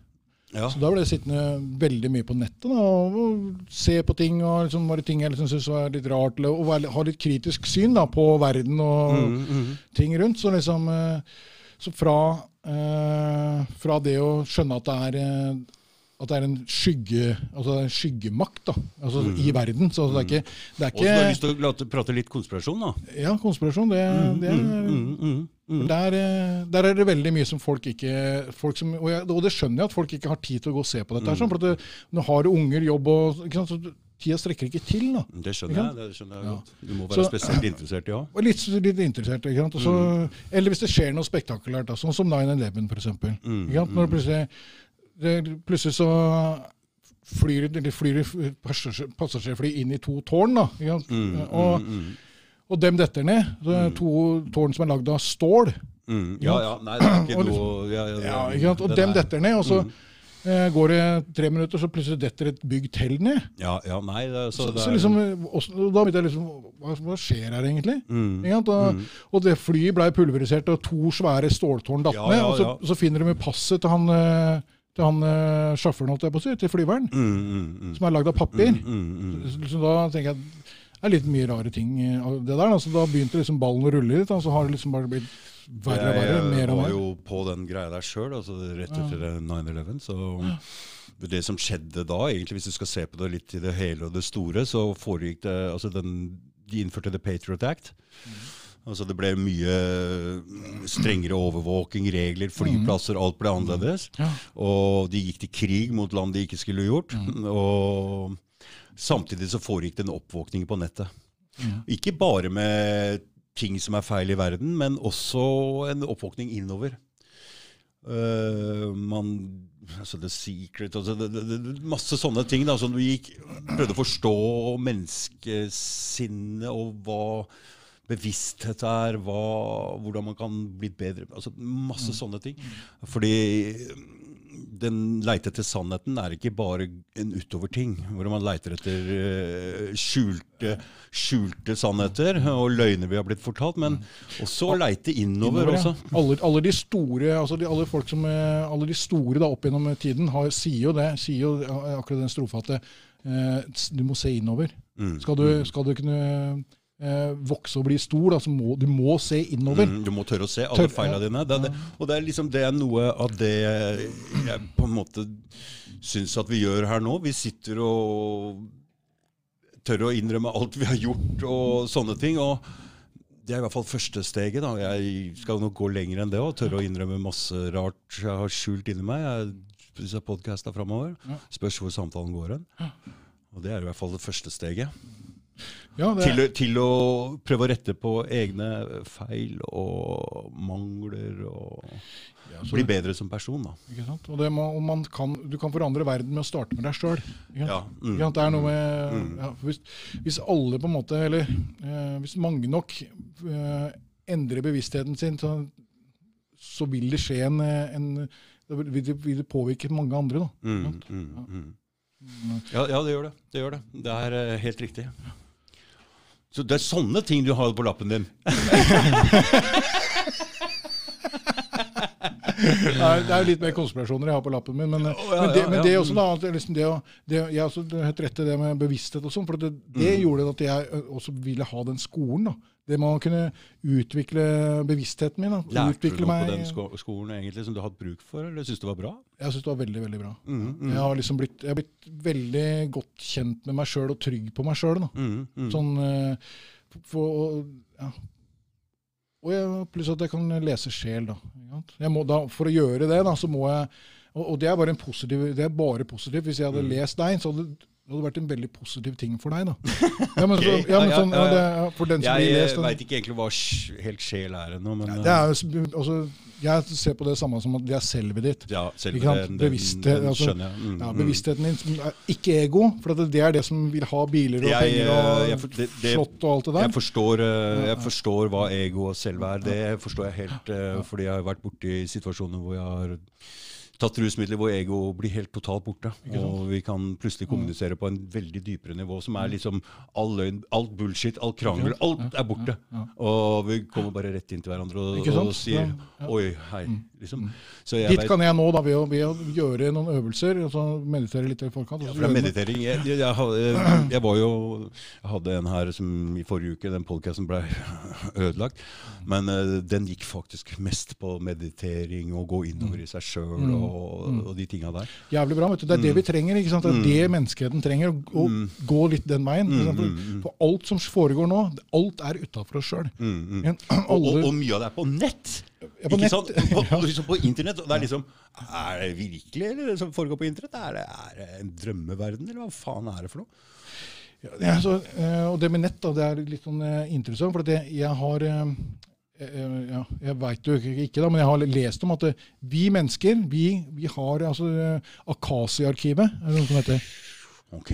Ja. Så da ble jeg sittende veldig mye på nettet da, og, og se på ting. og liksom, Var det ting jeg liksom syntes var litt rart, eller, og være- ha litt kritisk syn da, på verden og Mm, ting rundt. Så liksom eh, så fra, eh, fra det å skjønne at det er eh, at det er en skygge, altså en skyggemakt da, altså i verden. Så det er ikke, det er Og så har jeg lyst til å prate litt konspirasjon, da. Ja, konspirasjon, det, det Mm, mm, mm. der, eh, der er det veldig mye som folk ikke folk som, og, jeg, og det skjønner jeg at folk ikke har tid til å gå og se på dette. Sånn, for at det, Nå har du unger, jobb og ikke sant, så Tida strekker ikke til. da. Det skjønner jeg. det skjønner jeg Ja. godt. Du må være Så- spesielt interessert, ja. Og litt, litt interessert. ikke sant? Også, Mm. Eller hvis det skjer noe spektakulært, da, sånn som 9-11 f.eks. Mm, Ikke sant? Når det plutselig, det, plutselig så flyr, eller flyr passasjerfly inn i to tårn. da, ikke sant? Mm, og, mm, mm, og dem detter ned. Det er to tårn som er lagd av stål. mm. Ja, ja. Nei, det er ikke noe ja, ja, Ja, ikke sant? Og dem er- detter ned, og så Mm. Går det tre minutter, så plutselig detter et bygg til ned. Ja, ja, nei, det så, Så, så liksom, eh, også, Da begynte jeg liksom hva, hva skjer her egentlig? mm, Ikke sant? Og, det flyet ble pulverisert, og to svære ståltårn datt Ja, ned. ja, og så, så finner de passet til han, eh, til han øh, sjåføren, holdt jeg på å si, til flyveren, mm, mm, mm, som er lagd av papir. mm, mm, mm. Så, da tenker jeg det er litt mye rare ting eh, det der. Da. Så da begynte liksom ballen å rulle litt, og så har det liksom bare blitt verre og verre. Mer Jeg var jo på den greia der sjøl, altså rett etter 9-11. Så det som skjedde da, egentlig hvis du skal se på det litt i det hele og det store, så foregikk det altså den, De innførte The Patriot Act. Altså Det ble mye mm, strengere overvåking, regler, flyplasser, alt ble annerledes. Ja. Og de gikk til krig mot land de ikke skulle gjort. Og samtidig så foregikk det en oppvåkning på nettet. Ikke bare med ting som er feil i verden, men også en oppvåkning innover. Uh, man altså The Secret altså det, det, det, Masse sånne ting da, som du gikk, prøvde å forstå menneskesinnet og hva bevissthet er, hva, hvordan man kan bli bedre. altså Masse sånne ting. Fordi den leite etter sannheten er ikke bare en utoverting, hvor man leiter etter eh, skjulte, skjulte sannheter og løgner vi har blitt fortalt, men også leite innover, Innover, ja. også. Alle, alle de store altså de, alle folk som, eh, alle de store da, opp gjennom tiden har, sier jo det, sier jo eh, akkurat den strofa at eh, du må se innover. Mm. Skal du, skal du kunne eh, vokse og bli stor, da, så må du må se innover. Mm, du må tørre å se alle Tør- feilene dine. Det, det, og det er liksom det er noe av det jeg på en måte syns at vi gjør her nå. Vi sitter og tør å innrømme alt vi har gjort og sånne ting. og det er i hvert fall første steget. da. Jeg skal nok gå lenger enn det og tørre å innrømme masse rart jeg har skjult inni meg. Jeg Hvis jeg podcaster framover. Spørs hvor samtalen går hen. Og det er i hvert fall det første steget. Ja, det, Til, til å prøve å rette på egne feil og mangler og ja, så- bli bedre som person, da. Ikke sant? Og, det må, og man kan, du kan forandre verden med å starte med deg sjøl. Ja, mm, Det er noe med mm. ja, hvis, hvis alle på en måte, eller eh, hvis mange nok eh, endrer bevisstheten sin, så, så vil det skje en, eh, en vil det, vil det påvirke mange andre. da. Mm, mm, Ja. mm. Ja, ja, det gjør det. Det gjør det. Det er eh, helt riktig. Så det er sånne ting du har på lappen din. Det er, det er litt mer konspirasjoner jeg har på lappen min. Men, oh, ja, men, det, ja, men ja. det er også noe er liksom det, det, jeg også er helt rett til det med bevissthet og sånn, for det, det Mm. gjorde at jeg også ville ha den skolen. da. Det med å kunne utvikle bevisstheten min. da. Lærte du noe på den sko skolen egentlig som du har hatt bruk for, eller syns du var bra? Jeg syns det var veldig veldig bra. Mm, mm, Jeg har liksom blitt, jeg har blitt veldig godt kjent med meg sjøl og trygg på meg sjøl. mm, mm. Sånn, eh, for, ja. og jeg, pluss at jeg kan lese sjel. Da, må, da. For å gjøre det, da, så må jeg Og, og det, er bare en positiv, det er bare positivt. Hvis jeg hadde Mm. lest deg, så hadde det hadde vært en veldig positiv ting for deg. da. Ja, men, så, ja, men sånn, ja, ja, ja. for den som Jeg blir veit ikke egentlig hva helt sjel er ennå, men Det er, jo altså, jeg ser på det samme som at det er selvet ditt. eh, ja, selve Ikke sant? den, Bevissthet, altså, skjønner jeg. Mm, Ja, mm. bevisstheten din, ikke ego, for at det er det som vil ha biler og Jeg, penger og eh, jeg for- det- det- slott og alt det der. Jeg forstår, eh, jeg forstår hva ego og selve er. Det forstår jeg helt, eh, fordi jeg har vært borti situasjoner hvor jeg har tatt rusmidler hvor ego blir helt totalt borte. Og vi kan plutselig kommunisere på en veldig dypere nivå, som er liksom all løgn, alt bullshit, all krangel. Alt er borte. Og vi kommer bare rett inn til hverandre og, og sier oi, hei, liksom. Så jeg Dit kan jeg nå da, ved å, ved å gjøre noen øvelser, og så meditere litt i forkant. Ja, for det er meditering. Jeg, jeg, jeg, jeg var jo Jeg hadde en her som i forrige uke, den podkasten ble ødelagt. Men uh, den gikk faktisk mest på meditering og gå innover i seg sjøl Mm. og, og de tinga der. Jævlig bra. vet du. Det er det vi trenger. ikke sant? Det er det menneskeheten trenger. Å, å Mm. gå litt den veien. Mm, For, mm, mm. for alt som foregår nå, alt er utafor oss sjøl. Mm, mm. Og, og, og mye av det er på nett! Ja, på ikke nett. På, liksom på internett. Og det er liksom Er det virkelig eller det som foregår på internett? Er det, er det en drømmeverden, eller hva faen er det for noe? Ja, så, eh, og det med nett, da, det er litt sånn eh, interessant. For at jeg, har eh, ja, Jeg veit jo ikke, da, men jeg har lest om at eh, vi mennesker vi, vi har altså eh, Akasi-arkivet. er det noe som heter? Ok.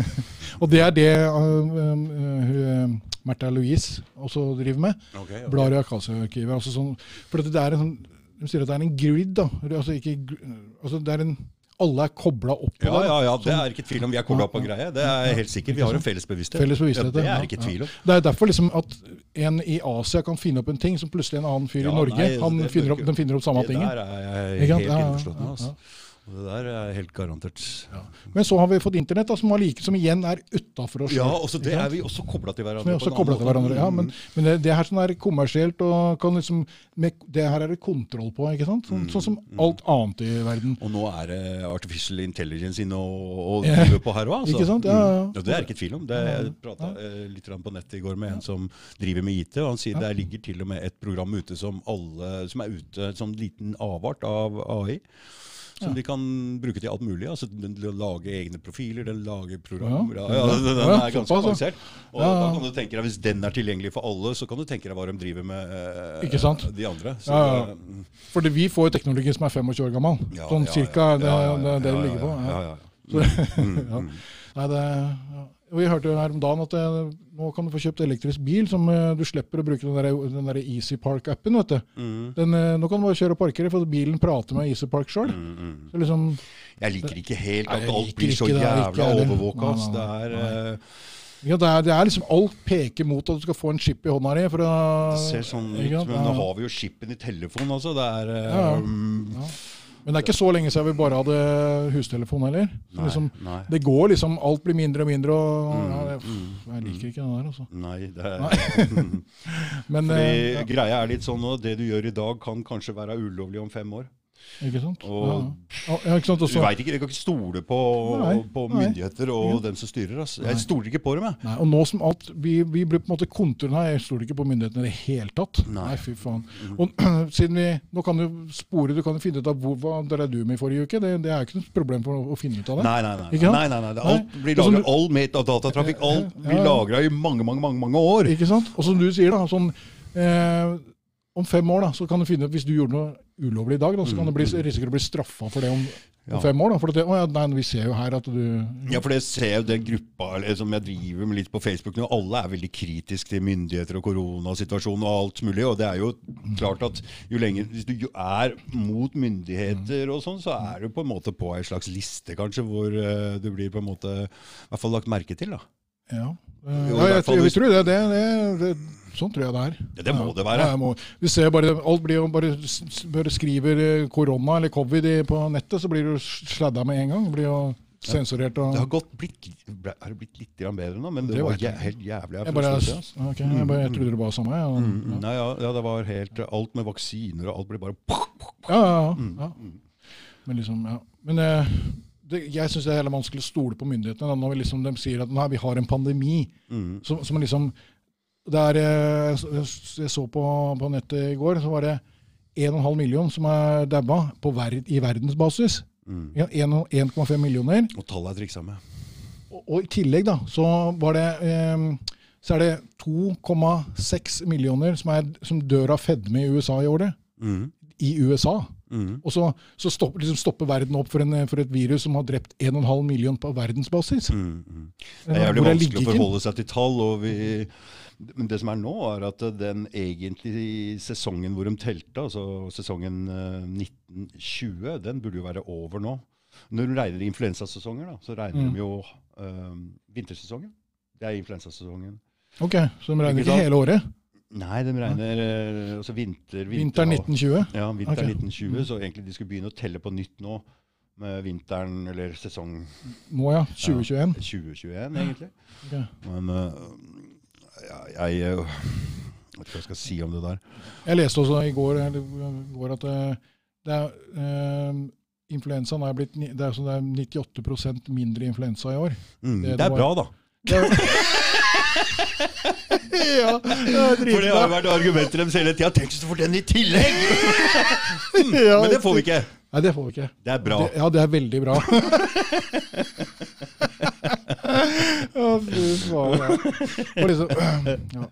Og det er det uh, uh, Märtha Louise også driver med. Okay, okay. Blar i Akasi-arkivet. Altså sånn, for det er en sånn, De sier at det er en grid. da, altså ikke, altså det er en, Alle er kobla opp på Ja, det. ja, ja, det er ikke tvil om. Vi er kobla på greie. Det er helt sikkert. Vi har en felles bevissthet. Felles bevissthet, ja, det er ikke tvil om. Det er derfor liksom at en i Asia kan finne opp en ting som plutselig en annen fyr Ja, i Norge nei, han finner opp, den finner opp samme det der er jeg helt Ja, ja, innforstått med. Altså. Ja. Det der er helt garantert. Men så har vi fått internett, da, som, like, som igjen er utafor oss Ja, også det er vi også kobla til hverandre. Som er også til hverandre. Ja, men, men det, det her som er kommersielt og kan liksom Det her er det kontroll på, ikke sant? Sånn, sånn som alt annet i verden. Og nå er det artificial intelligence inne og, og Ja. driver på her òg. Altså. Ja, ja, ja. Mm. Og det er ikke tvil om. Det, jeg prata eh, litt på nettet i går med en som driver med IT, og han sier Ja. der ligger til og med et program ute som alle som er ute, en sånn liten avart av AI. Som Ja. de kan bruke til alt mulig. altså den, lager Lage egne profiler, den lager programmer. Ja, Ja. den, den er ganske avansert. Og da kan du tenke deg, Hvis den er tilgjengelig for alle, så kan du tenke deg hva de driver med eh, de andre. Så, Ja, mm. Fordi vi får jo teknologi som er 25 år gammel. Ja, sånn cirka det, det, det ligger på. ja, Ja. ja, Så, Mm, Ja. mm. Nei, det, Vi hørte her om dagen at det, nå kan du få kjøpt elektrisk bil som eh, du slipper å bruke den der, den der Easy Park-appen. vet du. Mm, Den, eh, nå kan du bare kjøre og parkere, for bilen prater med Easy Park sjøl. mm, mm. Liksom, Jeg liker ikke helt at alt blir så jævla overvåka. Det er eh, ja, det, er, det er liksom Alt peker mot at du skal få en chip i hånda di. Det ser sånn ut, men nå har vi jo chipen i telefonen altså. Det er eh, Ja, ja. Men det er ikke så lenge siden vi bare hadde hustelefon heller. Nei, liksom, nei. det går liksom, alt blir mindre og mindre, og Mm, ja, det, mm, jeg liker ikke det der, altså. Nei, det er Men Fordi eh, ja, greia er litt sånn nå, det du gjør i dag kan kanskje være ulovlig om fem år. Ikke sant? Og ja, ja. ikke sant? du veit ikke, jeg kan ikke stole på, Nei, på myndigheter og dem som styrer. Altså. Jeg stoler ikke på dem, jeg. nei, og nå som alt Vi, vi blir på en måte konturen her, jeg stoler ikke på myndighetene i det hele tatt. Nei. Nei, fy faen. Og siden vi Nå kan du spore, du kan finne ut av hvor hva drev du med i forrige uke. Det, det er ikke noe problem for å, finne ut av det. Nei, nei, nei. Ikke sant? nei, nei, nei. Alt blir lagra, du- all av datatrafikk, alt blir ja. lagra i mange, mange, mange, mange år. Ikke sant? Og som du sier, da, sånn eh, Om fem år, da, så kan du finne ut Hvis du gjorde noe ulovlig i dag, da, så kan du bli, risikere å bli straffa for det om, om Ja. fem år. Da, for det, å, ja, nei, vi ser jo her at du Ja, for det ser jo den gruppa eller, som jeg driver med litt på Facebook nå. Alle er veldig kritiske til myndigheter og koronasituasjonen og alt mulig. Og det er jo klart at jo lenger Hvis du er mot myndigheter og sånn, så er du på en måte på ei slags liste, kanskje, hvor uh, du blir på en måte i hvert fall lagt merke til, da. Ja. Eh, Jo, ja, jeg, jeg, jeg, tror det, det, det, det Sånn tror jeg det er. Ja, det må det være. Ja, må, vi ser bare, alt blir jo bare, bare skriver eh, korona eller covid på nettet, så blir du sladda med en gang. Det blir jo. Og, Det har gått blitt, det blitt litt bedre nå, men det, Det var jæ helt jævlig. jeg, bare, fra stund, ass. ok, jeg, bare, jeg trodde det var samme. Ja, Mm, Nei, ja, ja, det var helt Alt med vaksiner og alt blir bare ja, ja, ja, Mm, ja. Men liksom, ja. Men eh, det, jeg syns det er heller vanskelig å stole på myndighetene da, når vi liksom, de sier at nei, vi har en pandemi. mm, Som, som liksom det er, eh, jeg så på, på nettet i går, så var det 1,5 million som er daua på ver i verdensbasis. mm. Ja, 1,5 millioner. Og tallet er triksa med. Og, og i tillegg da, så var det eh, så er det 2,6 millioner som, er, som dør av fedme i USA i året. Mm, I USA. Mm. Og så, så stopper, liksom stopper verden opp for, en, for et virus som har drept 1,5 million på verdensbasis. Mm. Det er jævlig vanskelig å forholde seg til tall. Og vi, men det som er nå, er at den egentlige sesongen hvor de telte, altså sesongen eh, 1920, den burde jo være over nå. Når du regner influensasesonger, da, så regner Mm. de jo eh, vintersesongen. Det er influensasesongen. Ok, Så de regner Ikke ikke hele året? Nei, de regner eh, altså vinter, Vinteren 1920? Ja, vinteren okay. 1920. Så egentlig de skulle begynne å telle på nytt nå. Med vinteren, eller sesong Nå ja, 2021. 2021, egentlig. Okay. Men øh, ja, jeg øh, vet ikke hva jeg skal si om det der. Jeg leste også i går, går at eh, det er, eh, influensaen er blitt det er, så det er 98% mindre influensa i år. Mm, Det- det, det er var- bra, da. ja, det For det har jo vært argumenter deres hele tida. Tenk så får den i tillegg! Ja, Men det får vi ikke. Nei, det får vi ikke. Det er bra. Det, ja, det er veldig bra. ja, fy faen. Og liksom, ja.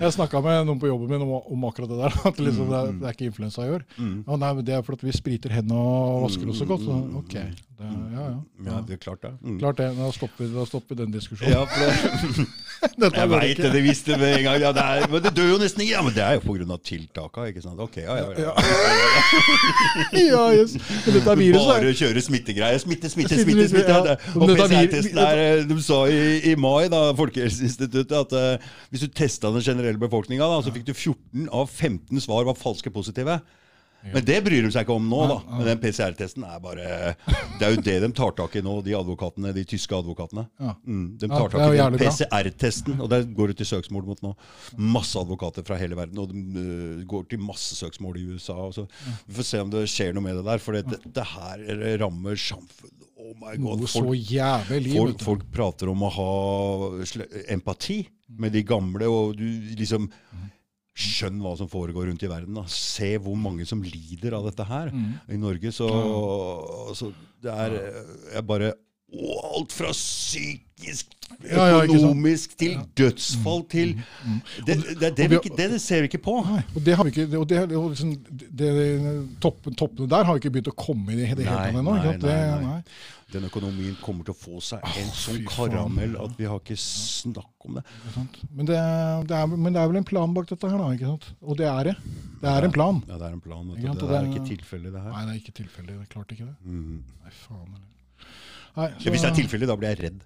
Jeg snakka med noen på jobben min om, om akkurat det der. At liksom, det, er, det er ikke influensa i år. Mm. Å, nei, men Det er fordi vi spriter hendene og vasker oss så godt. Så, ok, det, ja, ja. Ja, det er klart det. Mm. Klart det. Da stopper, vi- da stopper den diskusjonen. Ja, for det, jeg veit det, det visste vi en gang. Ja, det, er, men det dør jo nesten ikke. Ja, men det er jo pga. tiltaka, ikke sant. Ok, ja, ja, ja. Ja, yes. Bare kjøre smittegreier. Smitte, smitte, Smitte, smitte. Det- Og PCR-testen er eh, De sa i, i mai, da, Folkehelseinstituttet, at uh, hvis du testa den generelle befolkninga, så fikk du 14 av 15 svar var falske positive. Men det bryr de seg ikke om nå, da. Men den PCR-testen er bare Det er jo det de tar tak i nå, de advokatene, de tyske advokatene. Mm, de tar tak i den. PCR-testen, og der går det til søksmål mot nå. Masse advokater fra hele verden, og de øh, går til masse søksmål i USA. Vi får se om det skjer noe med det der, for det, dette her rammer samfunnet. Oh my God. Noe så jævlig. folk, folk prater om å ha empati med de gamle, og du liksom Skjønn hva som foregår rundt i verden. Da. Se hvor mange som lider av dette her. Mm. I Norge så så, Det er jeg bare alt fra psykisk, økonomisk til dødsfall til det, det, det, vi- vi det, det ser vi ikke på. Nei, og det har vi ikke, og det, liksom, det, toppen, toppene der har ikke begynt å komme i det, hele tatt ennå. Den økonomien kommer til å få seg en sånn karamell at vi har ikke snakk om det. Men, det, er- det men det er vel en plan bak dette her, da. ikke sant? Og det er det. Det er en plan. Ja, det er en plan. Det er ikke tilfeldig, det her. Nei, det er ikke tilfeldig. Det er klart ikke det. Mhm. Nei, faen. Eller. Nei, Ja, Hvis det er tilfellet, da blir jeg redd.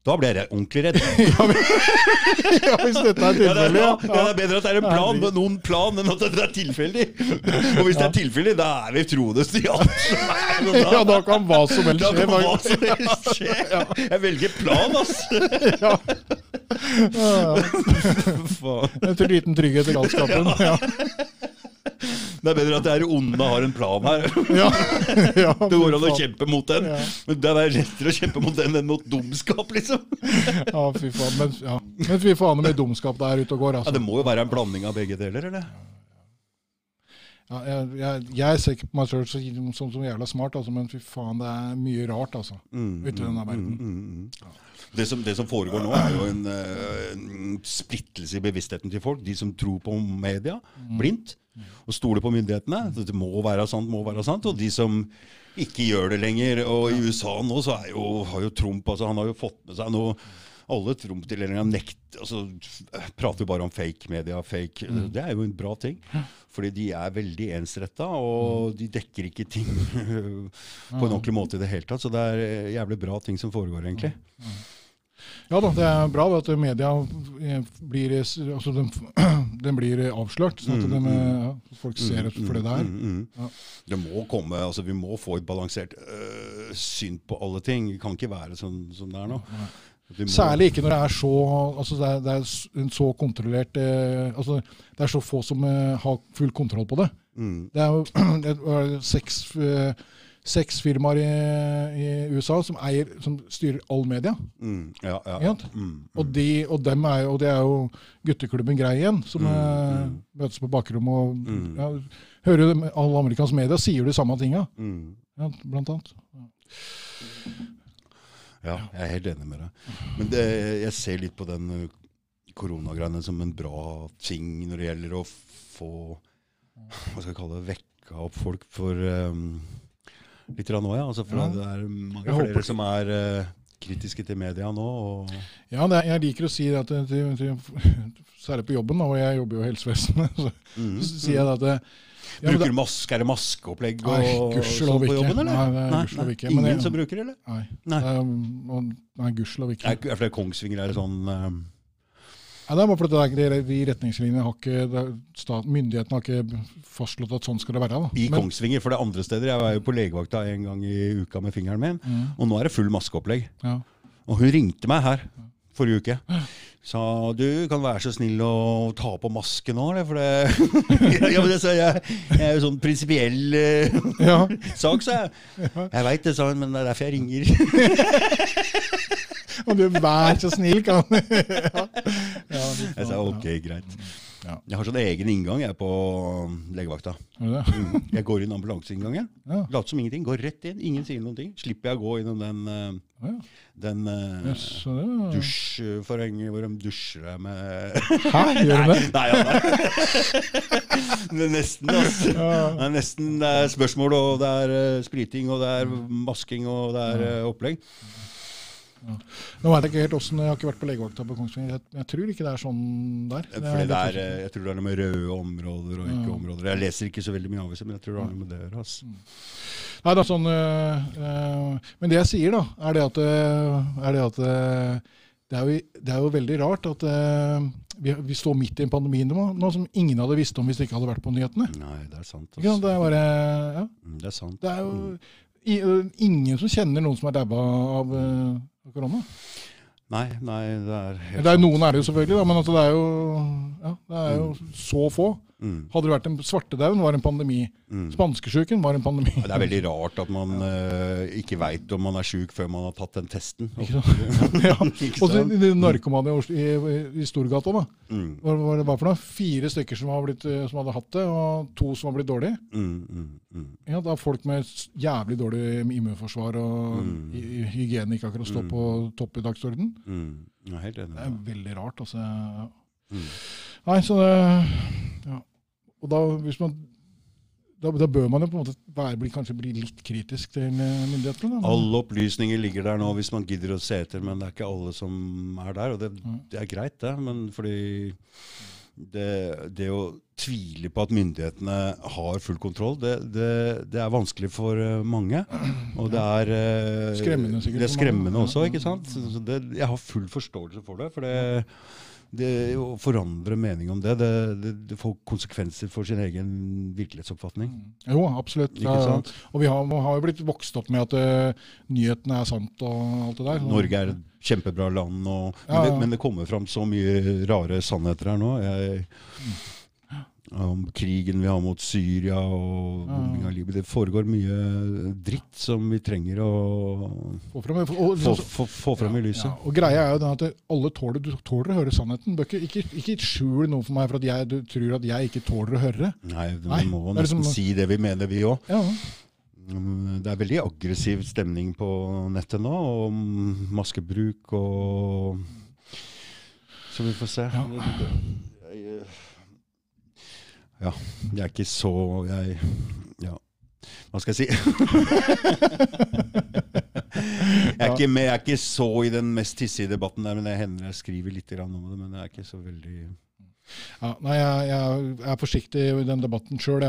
Da blir jeg ordentlig redd. ja, hvis dette er er, ja, ja. det er bedre at det er en plan med noen plan enn at det er tilfeldig. Og hvis det er tilfeldig, da er vi troende Stian. Ja, da kan hva som helst Da skje. kan hva som helst skje. Jeg velger plan, ass. Ja. Ja, ja. En liten trygghet i galskapen. Ja. Det er bedre at det er onde har en plan her. Ja. Ja, Det går an å kjempe mot den. Ja. Men det er lettere å kjempe mot den enn mot dumskap, liksom. Ja, fy faen. Men, ja. Men fy faen, med mye dumskap det er ute og går. Ja, Altså. Det må jo være en blanding av begge deler, eller? Ja, jeg, jeg, jeg ser ikke på meg sjøl som, som, som jævla smart, altså, men fy faen, det er mye rart, altså. Mm, Ute i denne verden. mm, mm, mm. Det, som, det som foregår nå, er jo en, eh, en splittelse i bevisstheten til folk. De som tror på media blindt og stoler på myndighetene. Det må være sant, må være sant. Og de som ikke gjør det lenger. Og i USA nå så jo, har jo Trump altså, han har jo fått med seg noe alle Trump-tilhengere nekter altså, prater bare om fake media. fake, Det er jo en bra ting. Fordi de er veldig ensretta, og de dekker ikke ting på en ordentlig måte i det hele tatt. Så det er eh, jævlig bra ting som foregår, egentlig. Ja da, det er bra at media eh, blir, eh, altså, den, den blir avslørt, sånn at Mm, de, ja, folk ser for det er. Mm, mm. Ja. Det må komme, altså Vi må få et balansert øh, syn på alle ting. Det kan ikke være sånn som det er nå. Særlig ikke når det er så altså det, er, det er en så kontrollert eh, altså Det er så få som eh, har full kontroll på det. Mm, Det er jo det seks, eh, seks firmaer i, i USA som, eier, som styrer all media. mm, ja, ja. Ikke? Mm, Og, de, og, dem er, og det er jo gutteklubben Grei igjen, som Mm, eh, mm. møtes på bakrommet og Mm. ja, hører jo alle amerikanske medier sier de samme tinga, mm. ja, blant annet. Ja, jeg er helt enig med deg. Men det, jeg ser litt på den ø, koronagreiene som en bra ting når det gjelder å få Hva skal jeg kalle det? Vekka opp folk for um, litt nå, ja. Altså, for Ja. det er mange Jeg håper flere det. som er uh, kritiske til media nå. Ja, er- jeg liker å si at til, til, Særlig på jobben, da, og jeg jobber jo i helsevesenet, så, mm, så sier jeg det at ja, Bruker du maske, er det maskeopplegg og, Nei, gudskjelov på jobben, eller? Nei, er gudskjelov ikke, men Ingen jeg- som bruker det, eller? Nei. Nei. Og- nei, gudskjelov ikke. Er, er det Kongsvinger er det sånn um, Nei, det er bare fordi det er, de retningslinjene har ikke det stat, Myndighetene har ikke fastslått at sånn skal det være. Da. i Men- Kongsvinger? For det er andre steder. Jeg var jo på legevakta en gang i uka med fingeren min, Mm, og nå er det full maskeopplegg. ja. Og hun ringte meg her forrige uke. Sa du kan være så snill å ta på maske nå, eller? For det Ja, men det sa jeg. Jeg er jo sånn prinsipiell eh, ja. sak, sa jeg. Jeg veit det, sa hun, men det er derfor jeg ringer. Og du, vær så snill, kan ja. Ja, Jeg sa ok, greit. Ja. Jeg har sånn egen inngang jeg er på um, legevakta. Ja. Mm. Jeg går inn ambulanseinngangen. Ja. Later som ingenting. Går rett inn. Ingen sier noen ting. Slipper jeg å gå innom den, eh, Ja. den eh, Yes, dusjforhenget hvor de dusjer deg med Hæ, gjør du det? Nei, nei. Det er nesten, altså. Ja. Det er nesten det er spørsmål, og det er eh, spriting, og det er masking, og det er eh, opplegg. Nå vet jeg ikke helt hvordan, Jeg har ikke vært på legevakta på Kongsvinger. Jeg, jeg tror ikke det er sånn der. Fordi det er, eh, jeg tror det er noe med røde områder og ikke Ja. områder. Jeg leser ikke så veldig mye aviser, men jeg tror det har noe med det å gjøre. Altså. Nei, det er sånn, øh, øh, men det jeg sier, da, er det at, er det, at det, er jo, det er jo veldig rart at øh, vi, vi står midt i en pandemi nå, som ingen hadde visst om hvis det ikke hadde vært på nyhetene. Nei, det er sant. Altså. Det er bare, ja, Mm, Det er sant. det er jo øh, ingen som kjenner noen som er dabba av, korona. Nei, nei, det er helt Det er. Noen er det jo selvfølgelig, da, men altså det er jo, ja, det er jo så få. Mm, Hadde det vært en svartedauden, var en pandemi. mm. Spanskesjuken var en pandemi. Det er veldig rart at man eh, ikke veit om man er sjuk før man har tatt den testen. Ikke sant? ja. Og så narkomane i, i, i Storgata, da. Mm, Hva var det bare for noe? Fire stykker som, har blitt, eh, som hadde hatt det, og to som har blitt dårlige. mm, mm, mm. Ja, da folk med jævlig dårlig immunforsvar og hy- hy- hygiene ikke akkurat står på topp i dagsorden. Enig. Det er veldig rart, altså. Mm. Nei, så det ja. Og da, man da, da bør man jo på en måte være, bli, kanskje bli litt kritisk til eh, myndighetene. Alle opplysninger ligger der nå hvis man gidder å se etter, men det er ikke alle som er der. Og det, Mm. det er greit, det, men fordi det, det å tvile på at myndighetene har full kontroll. Det, det, det er vanskelig for eh, mange. Og det er eh, Skremmende sikkert Det er skremmende også, ikke sant? Så det, jeg har full forståelse for det. For det, det å forandre mening om det, det, det, det får konsekvenser for sin egen virkelighetsoppfatning. Jo, absolutt. Ja? Og vi har, vi har jo blitt vokst opp med at uh, nyhetene er sant og alt det der. Norge er et kjempebra land, og, Ja, men, det, ja. men det kommer fram så mye rare sannheter her nå. Jeg, om krigen vi har mot Syria og bombing av Libya. Det foregår mye dritt som vi trenger å Få fram, og, få, få, få fram i lyset. Ja, og greia er jo den at alle tåler, du tåler å høre sannheten. Bør ikke, ikke, skjul noe for meg for at jeg du tror at jeg ikke tåler å høre. Nei, vi Nei, må det er nesten som, si det vi mener, vi òg. Ja, Det er veldig aggressiv stemning på nettet nå, om maskebruk og Så vi får se. Ja. Ja, jeg er ikke så Jeg Ja, hva skal jeg si? jeg, er ikke med, jeg er ikke så i den mest hissige debatten der, men det hender jeg skriver litt om det. Men jeg er ikke så veldig ja, nei, jeg, jeg er forsiktig i den debatten sjøl,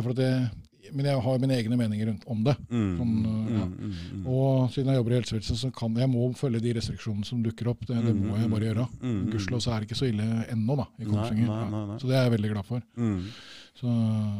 men jeg har mine egne meninger rundt om det. mm, Sånn, ja. mm, mm, mm. Og siden jeg jobber i helsevesenet, så kan jeg må følge de restriksjonene som dukker opp. Det, det må jeg bare gjøre. Mm, mm, Gudskjelov så er det ikke så ille ennå, da, i Kongsvinger. Ja. Så det er jeg veldig glad for. Så,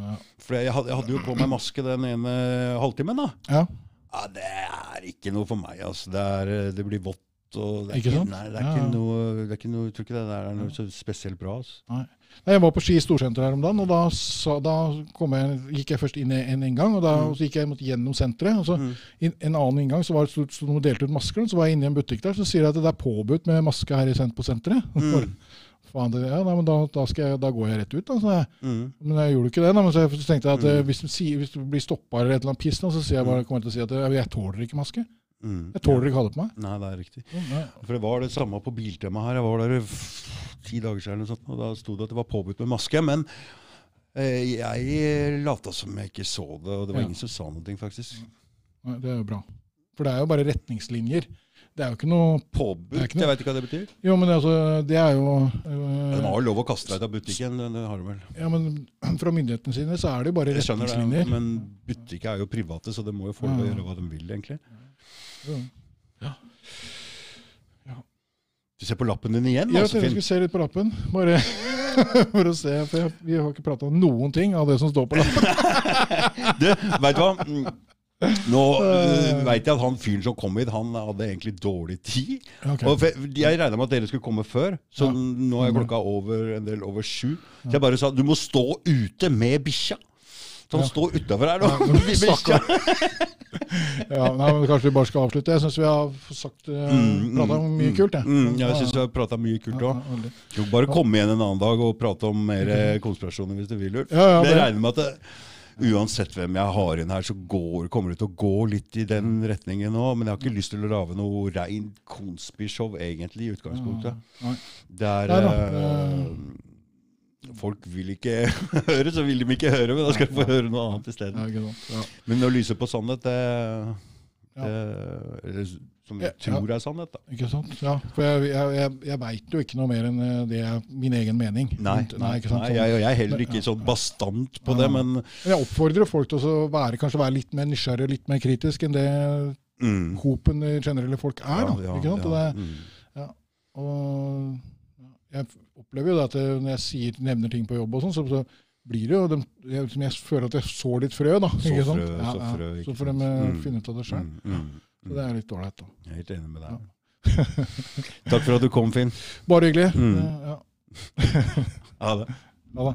ja. For jeg jeg hadde jo på meg maske den ene halvtimen, da. ja. Ja, Det er ikke noe for meg. altså. Det, er, det blir vått. Og det er Ikke sant? Nei, det er Ja, ikke noe, det er ikke noe, jeg tror ikke det der er noe så spesielt bra. altså. Nei. Nei, Jeg var på Ski storsenter her om dagen, og da, sa, da kom jeg, gikk jeg først inn i en inngang. og da Mm. og Så gikk jeg gjennom senteret. og så Mm. in, en annen inngang så var det stort, noe delt ut masker. og Så var jeg inne i en butikk der, så sier jeg at det er påbudt med maske her i sent på senteret. Mm. Faen, ja, nei, men da, da, jeg, da går jeg rett ut. Da, så jeg, Mm. men jeg gjorde ikke det. Da, men så, jeg, så tenkte at eh, Mm. hvis, sier, hvis du blir stoppa eller et eller annet piss, så sier jeg bare, kommer jeg til å si at jeg, jeg tåler ikke maske. Mm. Jeg tåler ikke å ha det på meg. Nei, det er riktig. Nei. For det var det samme på Biltema her. Jeg var der ti dager siden, sånt, og da sto det at det var påbudt med maske. Men eh, jeg lata som jeg ikke så det, og det var Ja. ingen som sa noe, faktisk. Nei, Det er jo bra. For det er jo bare retningslinjer. Det er jo ikke noe Påbudt? Ikke noe- Jeg vet ikke hva det betyr. Jo, men det, er altså, det er jo øh, De har jo lov å kaste deg ut av butikken. Det, har de vel. Ja, men Fra myndighetene sine så er det jo bare retningslinjer. det, men butikker er jo private, så det må jo folk Ja. gjøre hva de vil, egentlig. Ja. ja. Du ser på lappen din igjen, Jeg altså, tenkte jeg skulle se litt på lappen, bare for å se. For jeg, vi har ikke prata om noen ting av det som står på lappen. Du, vet du hva? Mm. Nå uh, veit jeg at han fyren som kom hit, han hadde egentlig dårlig tid. Okay. Og for, jeg regna med at dere skulle komme før, så Ja. nå er klokka over en del over sju. Så jeg bare sa du må stå ute med bikkja. Så han Ja. står utafor her nå. Ja, med bikkja. Ja, nei, men Kanskje vi bare skal avslutte. Jeg syns vi har sagt uh, Mm, prata om mye mm, kult. Jeg. Mm, jeg syns vi har prata mye kult Ja, òg. ja, bare komme igjen en annen dag og prate om mer eh, konspirasjoner hvis du vil. Ulf. Ja, ja, det- regner med at det, uansett hvem jeg har inn her, så går, kommer det til å gå litt i den retningen nå. Men jeg har ikke lyst til å lage noe rein konspishow, egentlig, i utgangspunktet. Det er eh, Folk vil ikke høre, så vil de ikke høre, men da skal de få høre noe annet isteden. Men å lyse på sannhet, det, det som vi Ja, tror er sannhet, da. Ikke sant? Ja, for jeg, jeg, jeg, jeg veit jo ikke noe mer enn eh, det er min egen mening. Nei, nei, sant? nei jeg, er heller ikke så sånn bastant på det, men jeg oppfordrer folk til å være, kanskje være litt mer nysgjerrig og litt mer kritisk enn det mm. hopen generelle folk er. Da, Ja, ja, ikke sant? Det, mm. og jeg opplever jo det at eh, når jeg sier, nevner ting på jobb, og sånn, så, så blir det jo de, jeg, føler at jeg sår litt frø. da. Så ikke sant? frø, så frø, ikke så får de eh, Mm. finne ut av det sjøl. Så det er litt ålreit. da. Jeg er helt enig med deg. Takk for at du kom, Finn. Bare hyggelig. Mm. Ja. Ha det. Ha da.